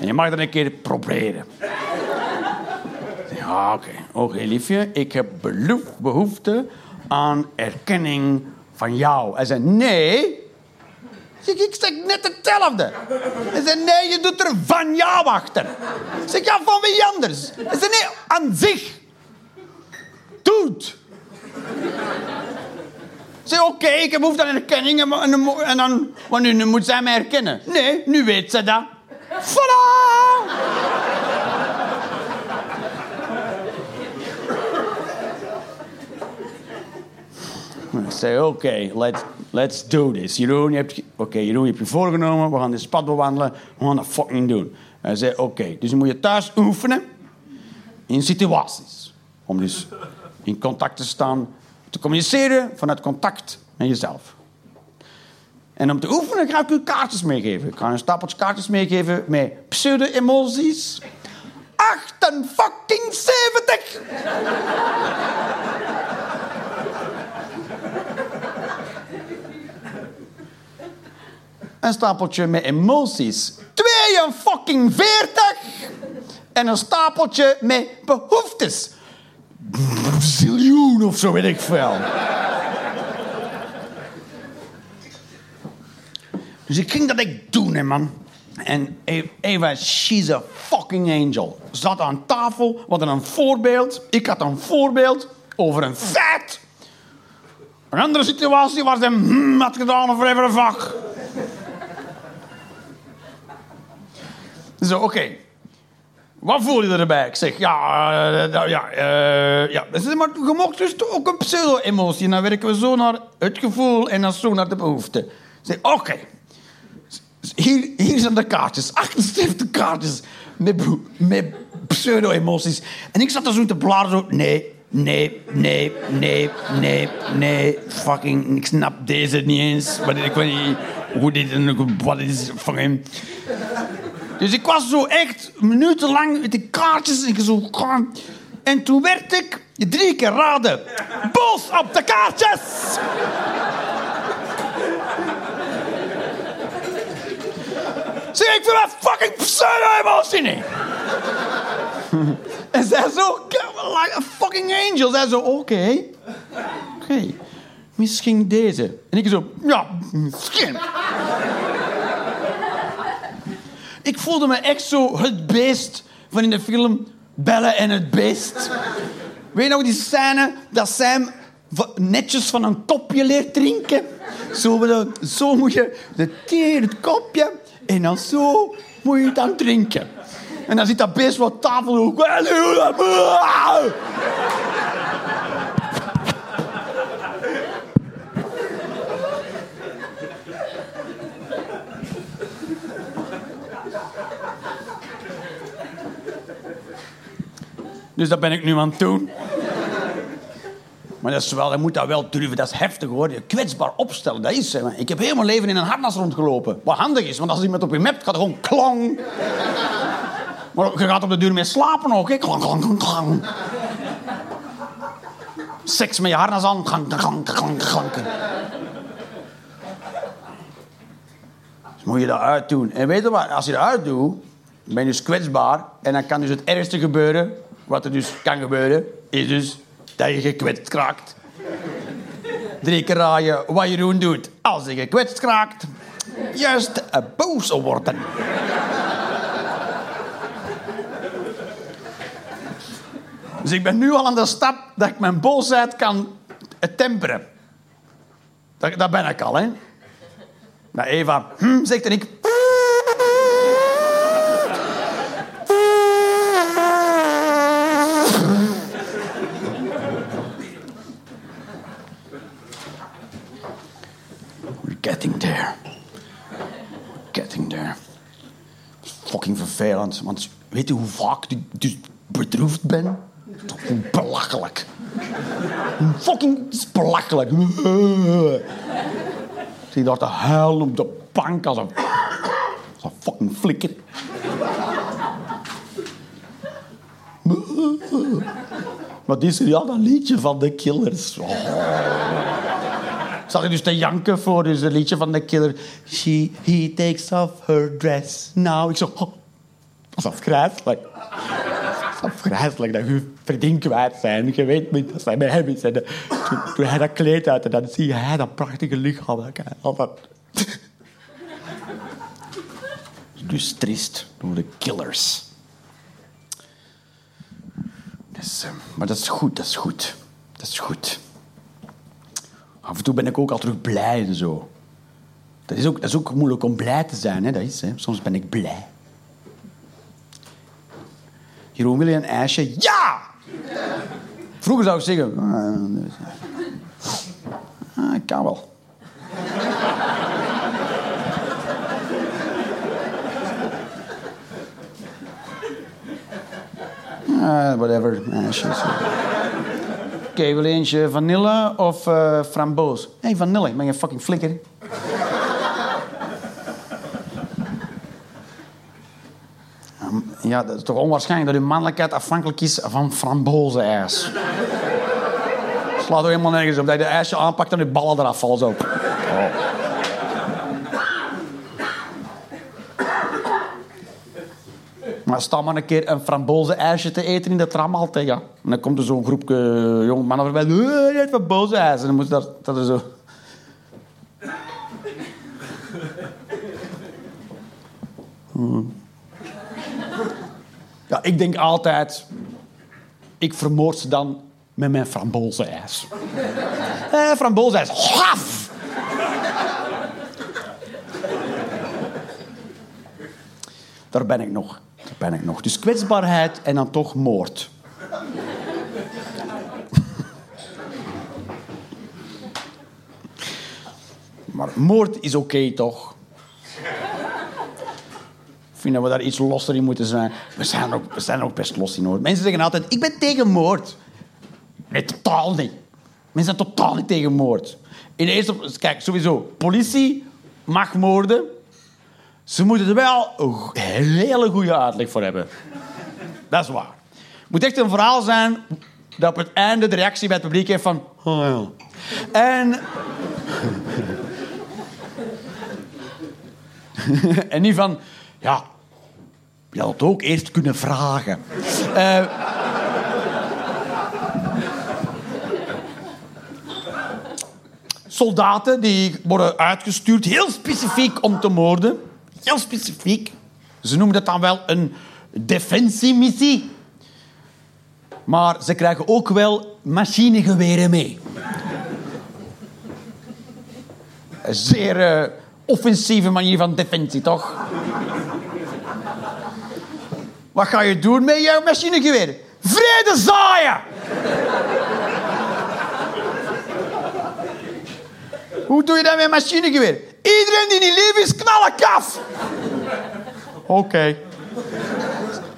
En je mag dat een keer proberen. Ja, oké. Oké, liefje, ik heb behoefte aan erkenning van jou. Hij zei, nee. Zeg, ik zeg net hetzelfde. Hij zei, nee, je doet er van jou achter. Ik zeg, ja, van wie anders? Hij zei, nee, aan zich. Doet. Zei, oké, ik heb behoefte aan erkenning en, en, dan, wanneer nu moet zij mij herkennen. Nee, nu weet ze dat. Voilà! Zei, oké, okay, let's, let's do this. Jeroen, je hebt, Jeroen, je je voorgenomen, we gaan dit pad bewandelen, we gaan dat fucking doen. Hij zei, oké, dus dan moet je thuis oefenen in situaties. Om dus in contact te staan, te communiceren vanuit contact met jezelf. En om te oefenen ga ik u kaartjes meegeven. Ik ga een stapeltje kaartjes meegeven met pseudo-emoties. 78! Een stapeltje met emoties. 42 en een stapeltje met behoeftes. Ziljoen of zo weet ik veel. Dus ik ging dat ik doen, hè, man. En Eva, she's a fucking angel. Zat aan tafel, hadden een voorbeeld. Ik had een voorbeeld over een feit. Een andere situatie waar ze hmm had gedaan over even een vak. Zo, oké. Wat voel je erbij? Ik zeg, ja, uh, ja, uh, ja. Maar je mocht dus ook een pseudo-emotie. Dan werken we zo naar het gevoel en dan zo naar de behoefte. Ik zeg, oké. Hier, zijn de kaartjes. 78 kaartjes met, met pseudo-emoties. En ik zat er zo te bladeren. Zo, nee, nee, nee, nee, nee, nee. Fucking, ik snap deze niet eens. Maar ik weet niet hoe dit... Wat is fucking... Dus ik was zo echt minutenlang met die kaartjes. En, zo, en toen werd ik drie keer raden. Boos op de kaartjes! Zeg, ik vind dat fucking pseudo-emotie niet. en zij zo, like a fucking angel. Zij zo, oké. Oké. Misschien deze. En ik zo, ja, misschien. Ik voelde me echt zo het beest van in de film Bellen en het Beest. Weet je nog die scène dat Sam netjes van een kopje leert drinken? Zo, zo moet je de thee het kopje en dan zo moet je het dan drinken. En dan zit dat beest wat tafel Dus dat ben ik nu aan het doen. Maar dat, is wel, dat moet dat wel durven. Dat is heftig hoor. Je kwetsbaar opstellen, dat is... Hè. Ik heb heel mijn leven in een harnas rondgelopen. Wat handig is, want als iemand op je mept, gaat gewoon klang. Maar je gaat op de duur mee slapen ook. Hè. Klang, klang, klang, Seks met je harnas aan. Klang, klang, klang, klang. Dus moet je dat uitdoen. En weet je wat? Als je dat uitdoet, ben je dus kwetsbaar. En dan kan dus het ergste gebeuren wat er dus kan gebeuren, is dus dat je gekwetst kraakt. Drie keer raaien wat Jeroen doet als hij gekwetst kraakt. Juist boos worden. Dus ik ben nu al aan de stap dat ik mijn boosheid kan temperen. Dat, dat ben ik al, hè. Nou, Eva, hm, zegt en ik... Want weet je hoe vaak ik dus bedroefd ben? Belachelijk. Fucking belachelijk. Zie daar te huilen op de bank als een, een fucking flikker. Wat is er? Ja, dat liedje van de Killers. Oh. Zag je dus te janken voor dus het liedje van de Killer. She, he takes off her dress now. Ik zo... Oh. Dat is afgrijzelijk. Dat is afgrijzelijk dat je verdien kwijt zijn. Je weet niet dat zij bij hem is. En toen, hij dat kleed uit en dan zie je hij dat prachtige lichaam. Dat, dus triest door de killers. Dus, uh, maar dat is goed, dat is goed. Dat is goed. Af en toe ben ik ook al terug blij en zo. Dat is ook, dat is ook moeilijk om blij te zijn. Hè? Dat is, hè? Soms ben ik blij. Jeroen, wil je een ijsje? Ja! Vroeger zou ik zeggen... Ah, ik kan wel. Uh, whatever, ijsjes. Oké, wil je eentje vanille of uh, framboos? Hé, hey, vanille. Ben je fucking flikker? Ja, dat is toch onwaarschijnlijk dat uw mannelijkheid afhankelijk is van frambozenijs. Slaat er helemaal nergens op. Dat je de ijsje aanpakt en je ballen eraf vallen zo. Oh. Maar sta maar een keer een frambozenijsje te eten in de tram altijd, ja. En dan komt er zo'n groepje jonge mannen voorbij. je hebt frambozenijs. En dan moet dat, dat er zo... Ja, ik denk altijd... Ik vermoord ze dan met mijn frambozenijs. Eh, frambozenijs. Haf! Daar ben ik nog. Daar ben ik nog. Dus kwetsbaarheid en dan toch moord. Maar moord is oké, toch? Vind dat we daar iets losser in moeten zijn. We zijn ook, we zijn ook best los in hoor. Mensen zeggen altijd, ik ben tegen moord. Nee, totaal niet. Mensen zijn totaal niet tegen moord. In eerste, kijk, sowieso, politie mag moorden. Ze moeten er wel een hele goede uitleg voor hebben. Dat is waar. Het moet echt een verhaal zijn dat op het einde de reactie bij het publiek heeft van... Oh ja. En... en niet van... Ja, je had ook eerst kunnen vragen. Uh, soldaten die worden uitgestuurd, heel specifiek om te moorden. Heel specifiek. Ze noemen dat dan wel een defensiemissie. Maar ze krijgen ook wel machinegeweren mee. Een zeer uh, offensieve manier van defensie, toch? Wat ga je doen met jouw machinegeweer? Vrede zaaien! Hoe doe je dat met machinegeweer? Iedereen die niet lief is, knallen kaf! Oké.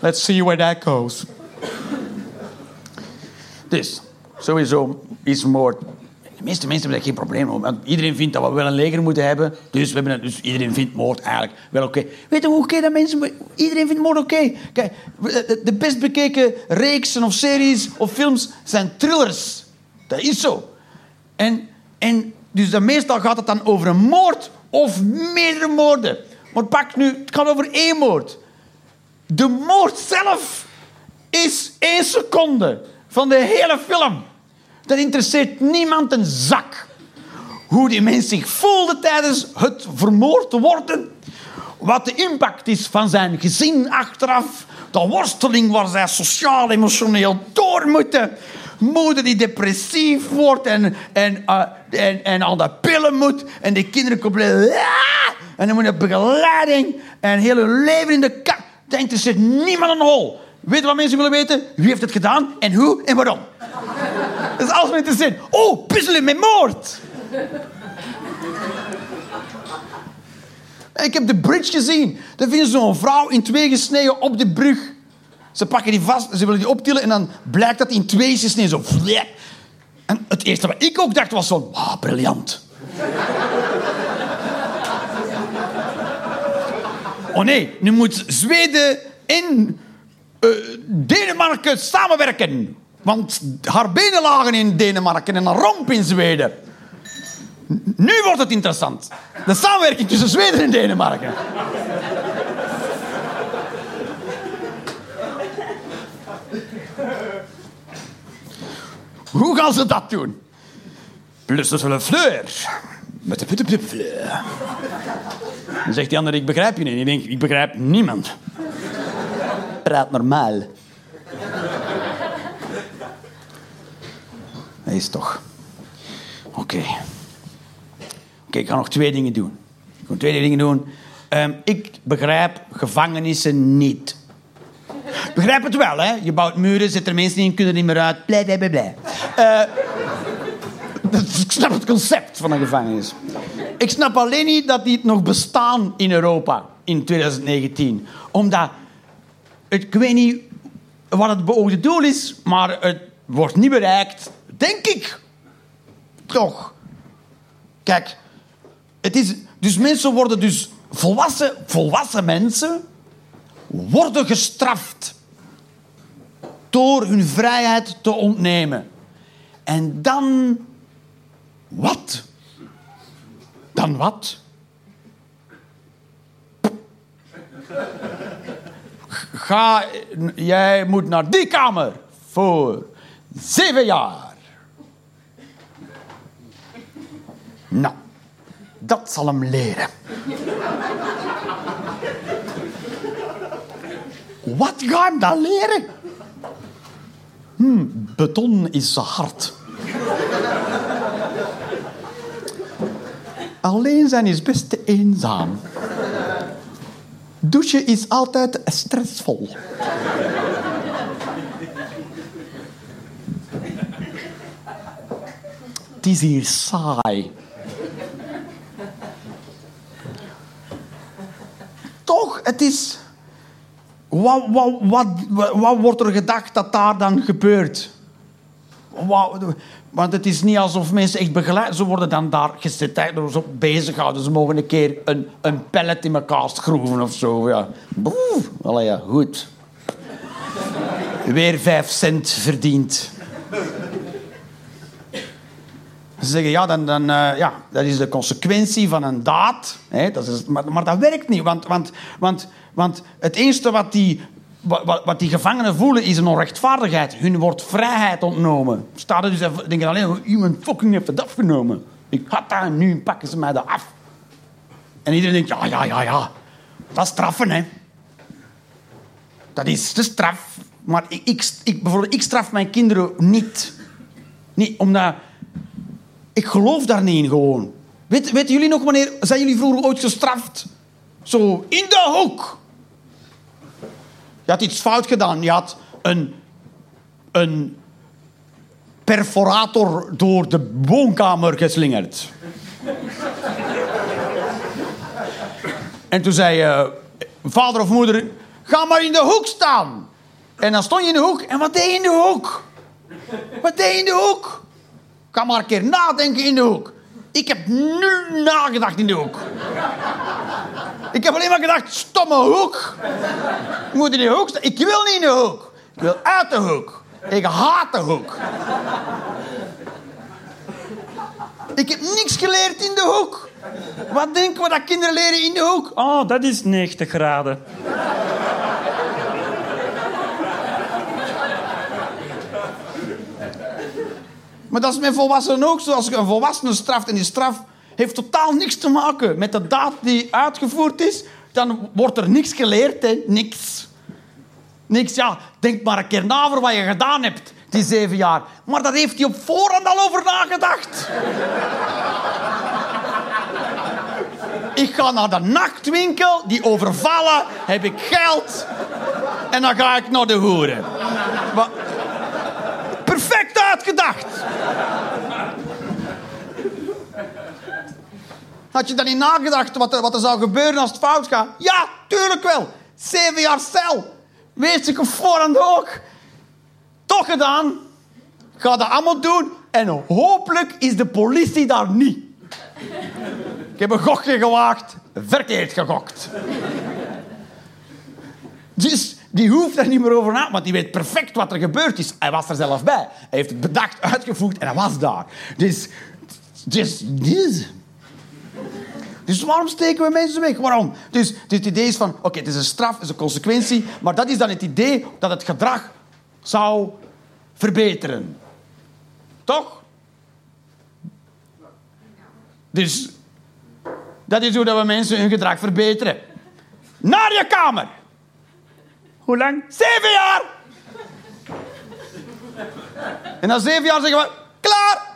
Let's see where that goes. Dus, sowieso is moord meeste mensen hebben daar geen probleem mee. Want iedereen vindt dat we wel een leger moeten hebben. Dus, we hebben dus iedereen vindt moord eigenlijk wel oké. Weet je hoe oké dat mensen... Iedereen vindt moord oké. Kijk, de best bekeken reeksen of series of films zijn thrillers. Dat is zo. En, en dus meestal gaat het dan over een moord of meerdere moorden. Maar pak nu, het gaat over één moord. De moord zelf is één seconde van de hele film. Dat interesseert niemand een zak. Hoe die mens zich voelde tijdens het vermoord worden. Wat de impact is van zijn gezin achteraf. De worsteling waar zij sociaal, emotioneel door moeten. Moeder die depressief wordt en, en, uh, en, en aan de pillen moet. En de kinderen compleet... Ah! En dan moet je begeleiding. En heel hun leven in de kak. Dat interesseert niemand een hol. Weet wat mensen willen weten? Wie heeft het gedaan en hoe en waarom? Dat is alles wat interesseert. Oh, puzzelen met moord. Ik heb de bridge gezien. Daar vinden ze zo'n vrouw in twee gesneden op de brug. Ze pakken die vast, ze willen die optillen en dan blijkt dat die in twee is gesneden. Zo. En het eerste wat ik ook dacht was zo, wauw, briljant. Oh nee, nu moet Zweden in uh, Denemarken samenwerken. Want haar benen lagen in Denemarken en haar romp in Zweden. Nu wordt het interessant. De samenwerking tussen Zweden en Denemarken. Hoe gaan ze dat doen? Plus de fleur. Met de putte. Dan zegt die ander, ik begrijp je niet. Ik denk, ik begrijp niemand. Praat normaal. Dat is toch. Oké. Oké, ik ga nog twee dingen doen. Ik ga twee dingen doen. Um, ik begrijp gevangenissen niet. Begrijp het wel, hè? Je bouwt muren, zit er mensen in, kunnen er niet meer uit. Blij, blij, blij, blij. Uh, ik snap het concept van een gevangenis. Ik snap alleen niet dat die nog bestaan in Europa in 2019. Omdat, ik weet niet wat het beoogde doel is, maar het wordt niet bereikt Denk ik. Toch. Kijk, het is, dus mensen worden dus volwassen, volwassen mensen worden gestraft door hun vrijheid te ontnemen. En dan wat? Dan wat? Ga, jij moet naar die kamer voor zeven jaar. Nou, dat zal hem leren. Wat ga ik dan leren? Hm, beton is hard. Alleen zijn is best eenzaam. Douchen is altijd stressvol. Het is hier saai. Toch, is... Wat, wat, wat, wat wordt er gedacht dat daar dan gebeurt? Want het is niet alsof mensen echt begeleid... Ze worden dan daar gezet, ze bezighouden. Ze mogen een keer een, een pellet in elkaar schroeven of zo. Ja. Boef, allee, goed. Weer vijf cent verdiend. Ze zeggen, ja, dan, dan, uh, ja, dat is de consequentie van een daad. Hè, dat is, maar, maar dat werkt niet, want, want, want, want het eerste wat die, wat, die gevangenen voelen is een onrechtvaardigheid. Hun wordt vrijheid ontnomen. Staat er dus even, denken alleen, iemand fucking heeft het afgenomen. Ik had dat en nu pakken ze mij dat af. En iedereen denkt, ja, ja, ja, ja. Dat is straffen, hè. Dat is de straf. Maar ik, ik, ik, bijvoorbeeld, ik straf mijn kinderen niet. Niet omdat ik geloof daar niet in gewoon. Weten jullie nog wanneer... Zijn jullie vroeger ooit gestraft? Zo, in de hoek. Je had iets fout gedaan. Je had een... Een perforator door de woonkamer geslingerd. en toen zei je... Vader of moeder... Ga maar in de hoek staan. En dan stond je in de hoek. En wat deed je in de hoek? Wat deed je in de hoek? Ga maar een keer nadenken in de hoek. Ik heb nu nagedacht in de hoek. Ik heb alleen maar gedacht, stomme hoek. Je moet in de hoek staan. Ik wil niet in de hoek. Ik wil uit de hoek. Ik haat de hoek. Ik heb niks geleerd in de hoek. Wat denken we dat kinderen leren in de hoek? Oh, dat is 90 graden. Maar dat is met volwassenen ook zo. Als een volwassene straft en die straf heeft totaal niks te maken met de daad die uitgevoerd is, dan wordt er niks geleerd, hè? Niks. Niks, ja. Denk maar een keer na over wat je gedaan hebt die zeven jaar. Maar daar heeft hij op voorhand al over nagedacht. ik ga naar de nachtwinkel, die overvallen, heb ik geld en dan ga ik naar de hoeren. Perfect uitgedacht. Had je dan niet nagedacht wat er, wat er zou gebeuren als het fout gaat? Ja, tuurlijk wel. Zeven jaar cel. Ik op voorhand ook. Toch gedaan. Ga dat allemaal doen. En hopelijk is de politie daar niet. Ik heb een gokje gewaagd. Verkeerd gegokt. Dus die hoeft er niet meer over na, want die weet perfect wat er gebeurd is. Hij was er zelf bij. Hij heeft het bedacht, uitgevoerd en hij was daar. Dus, dus, dus. Dus waarom steken we mensen weg? Waarom? Dus, het idee is van, oké, het is een straf, het is een consequentie, maar dat is dan het idee dat het gedrag zou verbeteren. Toch? Dus dat is hoe dat we mensen hun gedrag verbeteren. Naar je kamer! Hoe lang? Zeven jaar! En na zeven jaar zeggen we, klaar!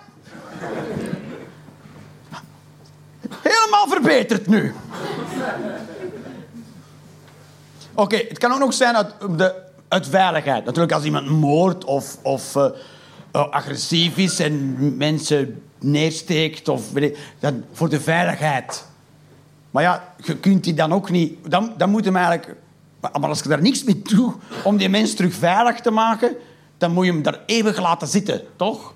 Helemaal verbeterd nu. Oké, het kan ook nog zijn uit, de, uit veiligheid. Natuurlijk als iemand moordt of, of uh, agressief is en mensen neersteekt. Of, weet dan voor de veiligheid. Maar ja, je kunt die dan ook niet... Dan, dan moet hem eigenlijk maar als je daar niks mee doet om die mens terug veilig te maken, dan moet je hem daar eeuwig laten zitten, toch?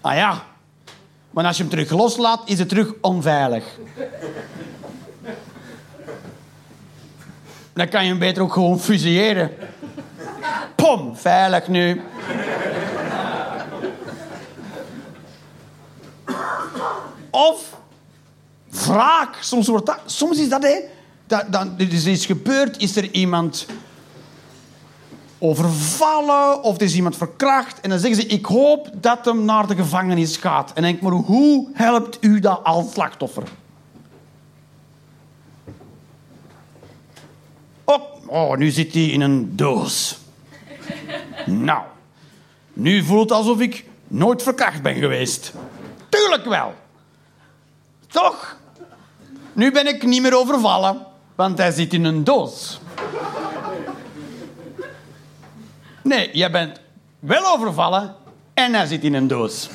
Ah ja. Maar als je hem terug loslaat, is het terug onveilig. Dan kan je hem beter ook gewoon fusilleren. Pom, veilig nu. Of wraak. Soms, wordt dat, soms is dat, hè. Dat, dan, er is iets gebeurd, is er iemand overvallen of er is iemand verkracht. En dan zeggen ze, ik hoop dat hem naar de gevangenis gaat. En denk maar, hoe helpt u dat als slachtoffer? Oh, nu zit hij in een doos. nou, nu voelt het alsof ik nooit verkracht ben geweest. Tuurlijk wel. Toch? Nu ben ik niet meer overvallen, want hij zit in een doos. Nee, jij bent wel overvallen en hij zit in een doos.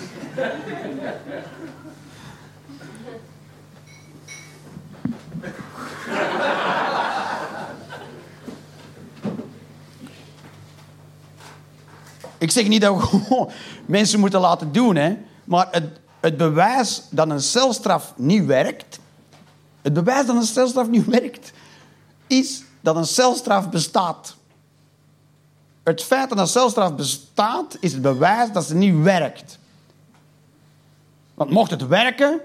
Ik zeg niet dat we mensen moeten laten doen, hè. Maar het, het bewijs dat een celstraf niet werkt... Het bewijs dat een celstraf niet werkt... is dat een celstraf bestaat. Het feit dat een celstraf bestaat... is het bewijs dat ze niet werkt. Want mocht het werken...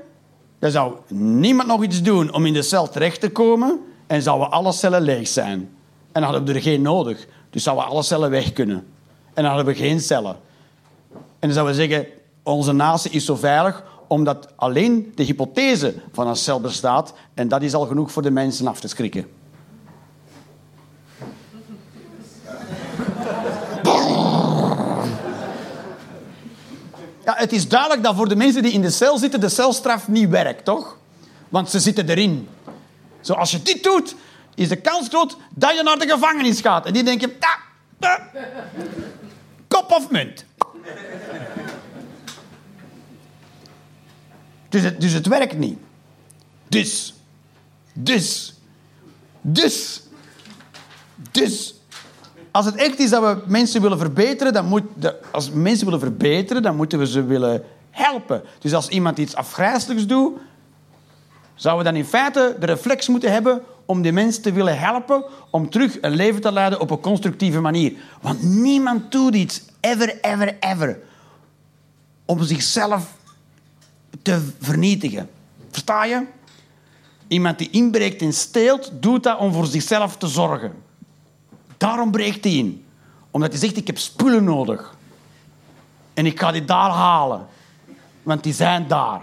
dan zou niemand nog iets doen om in de cel terecht te komen... en zouden alle cellen leeg zijn. En dan hadden we er geen nodig. Dus zouden alle cellen weg kunnen. En dan hadden we geen cellen. En dan zouden we zeggen, onze natie is zo veilig omdat alleen de hypothese van een cel bestaat en dat is al genoeg voor de mensen af te schrikken. Ja, het is duidelijk dat voor de mensen die in de cel zitten de celstraf niet werkt, toch? Want ze zitten erin. Zo, als je dit doet, is de kans groot dat je naar de gevangenis gaat. En die denken, ah, ah, kop of munt. Dus het, dus het werkt niet. Dus, dus, dus, dus. Als het echt is dat we mensen willen verbeteren, dan moet, als mensen willen verbeteren, dan moeten we ze willen helpen. Dus als iemand iets afgrijzelijks doet, zouden we dan in feite de reflex moeten hebben om die mensen te willen helpen om terug een leven te leiden op een constructieve manier. Want niemand doet iets, ever, ever, ever, om zichzelf te vernietigen. Versta je? Iemand die inbreekt en steelt, doet dat om voor zichzelf te zorgen. Daarom breekt hij in. Omdat hij zegt, ik heb spullen nodig. En ik ga die daar halen. Want die zijn daar.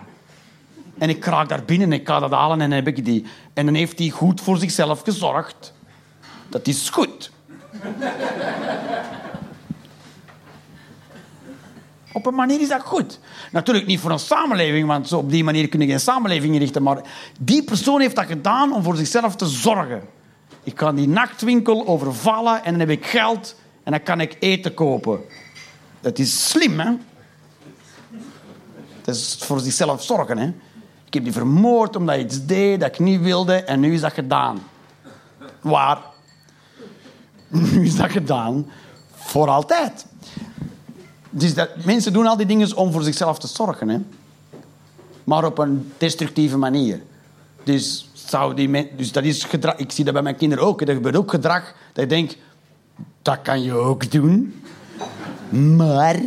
En ik kraak daar binnen en ik ga dat halen en dan heb ik die. En dan heeft hij goed voor zichzelf gezorgd. Dat is goed. Op een manier is dat goed. Natuurlijk niet voor een samenleving, want op die manier kun je geen samenleving inrichten. Maar die persoon heeft dat gedaan om voor zichzelf te zorgen. Ik kan die nachtwinkel overvallen en dan heb ik geld en dan kan ik eten kopen. Dat is slim, hè? Dat is voor zichzelf zorgen, hè? Ik heb die vermoord omdat hij iets deed dat ik niet wilde en nu is dat gedaan. Waar? Nu is dat gedaan voor altijd. Dus dat, mensen doen al die dingen om voor zichzelf te zorgen, hè? maar op een destructieve manier. Dus, zou die dus dat is gedrag. Ik zie dat bij mijn kinderen ook. Er gebeurt ook gedrag dat ik denk, dat kan je ook doen. Maar op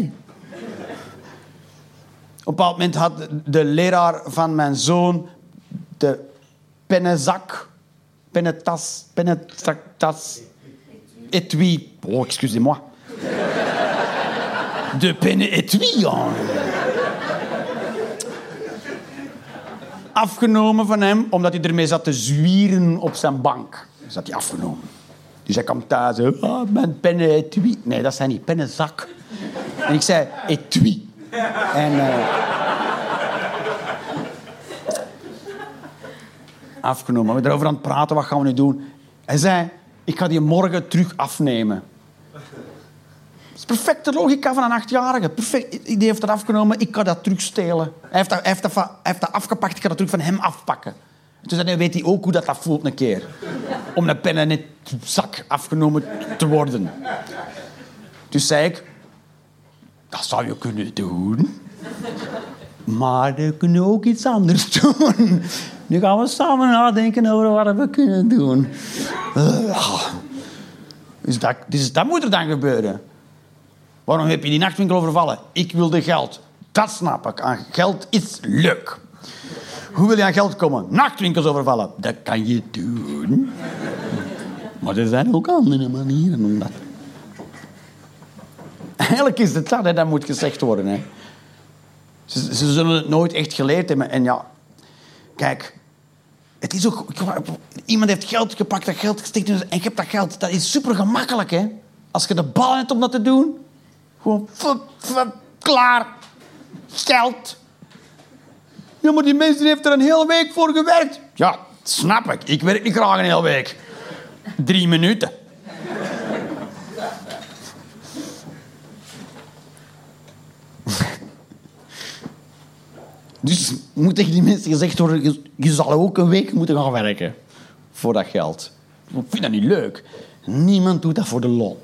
een bepaald moment had de leraar van mijn zoon de pennenzak, pennetas, pennetas, etui. Oh, excusez-moi. De etui. Afgenomen van hem, omdat hij ermee zat te zwieren op zijn bank. Dus had hij afgenomen. Dus hij kwam thuis. Oh, mijn penne etui. Nee, dat zijn niet pennenzak. En ik zei etui. En... Uh, afgenomen. We erover aan het praten, wat gaan we nu doen? Hij zei, ik ga die morgen terug afnemen. Perfecte logica van een achtjarige. Perfect. Die heeft dat afgenomen, ik ga dat terugstelen. Hij heeft dat, hij heeft dat, heeft dat afgepakt, ik ga dat terug van hem afpakken. Dus dan weet hij ook hoe dat, dat voelt een keer. Om een pen in het zak afgenomen te worden. Dus zei ik, dat zou je kunnen doen. Maar we kunnen ook iets anders doen. Nu gaan we samen nadenken over wat we kunnen doen. Dus dat, dus dat moet er dan gebeuren. Waarom heb je die nachtwinkel overvallen? Ik wilde geld. Dat snap ik. Aan geld is leuk. Hoe wil je aan geld komen? Nachtwinkels overvallen. Dat kan je doen. Maar er zijn ook andere manieren om dat Eigenlijk is het dat, dat moet gezegd worden. Hè. Ze, ze, zullen het nooit echt geleerd hebben. En ja, kijk, Het is ook... Iemand heeft geld gepakt, dat geld gestikt en je hebt dat geld. Dat is super gemakkelijk, hè. Als je de bal hebt om dat te doen. Gewoon... Klaar. Geld. Ja, maar die mensen heeft er een hele week voor gewerkt. Ja, snap ik. Ik werk niet graag een hele week. Drie minuten. Dus moet tegen die mensen gezegd worden, je zal ook een week moeten gaan werken voor dat geld. Ik vind dat niet leuk. Niemand doet dat voor de lol.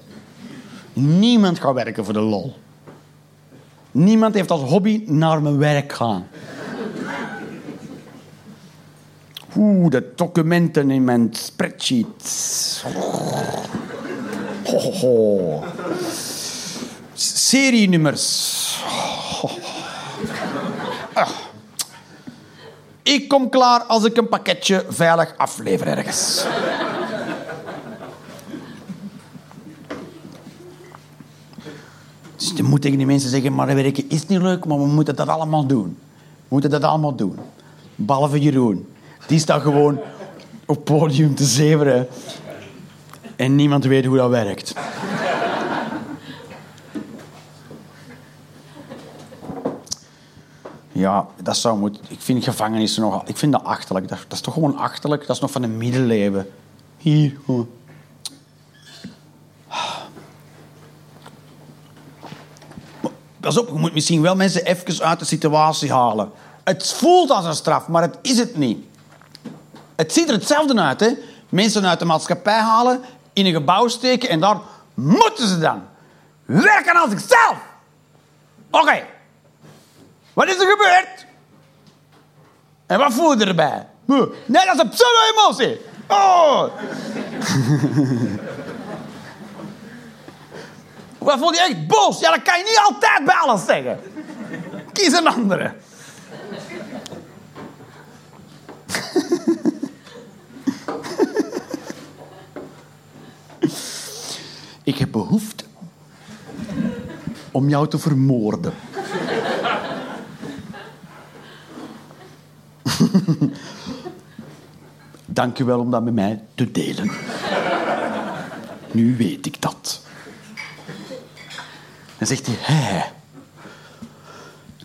Niemand gaat werken voor de lol. Niemand heeft als hobby naar mijn werk gaan. Oeh, de documenten in mijn spreadsheet. Ho, ho, ho. Serienummers. Ah. Ik kom klaar als ik een pakketje veilig aflever ergens. Dus je moet tegen die mensen zeggen, maar werken is niet leuk, maar we moeten dat allemaal doen. We moeten dat allemaal doen. Behalve Jeroen. Die staat gewoon op podium te zeveren. En niemand weet hoe dat werkt. Ja, dat zou moeten. Ik vind gevangenissen nogal. Ik vind dat achterlijk. Dat, is toch gewoon achterlijk? Dat is nog van de middeleeuwen. Hier. oh. Pas op, je moet misschien wel mensen even uit de situatie halen. Het voelt als een straf, maar het is het niet. Het ziet er hetzelfde uit, hè? Mensen uit de maatschappij halen, in een gebouw steken en daar moeten ze dan werken aan zichzelf. Oké, wat is er gebeurd? En wat voel je erbij? Nee, dat is een pseudo-emotie. Oh. wat voel je echt? Boos? Ja, dat kan je niet altijd bij alles zeggen. Kies een andere. Ik heb behoefte om jou te vermoorden. Dank u wel om dat met mij te delen. Nu weet ik dat. Dan zegt hij, hé,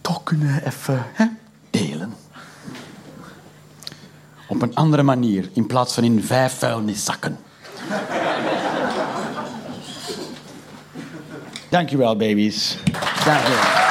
toch kunnen we even hè, delen. Op een andere manier, in plaats van in vijf vuilniszakken. Dank u wel, baby's. Dank u wel.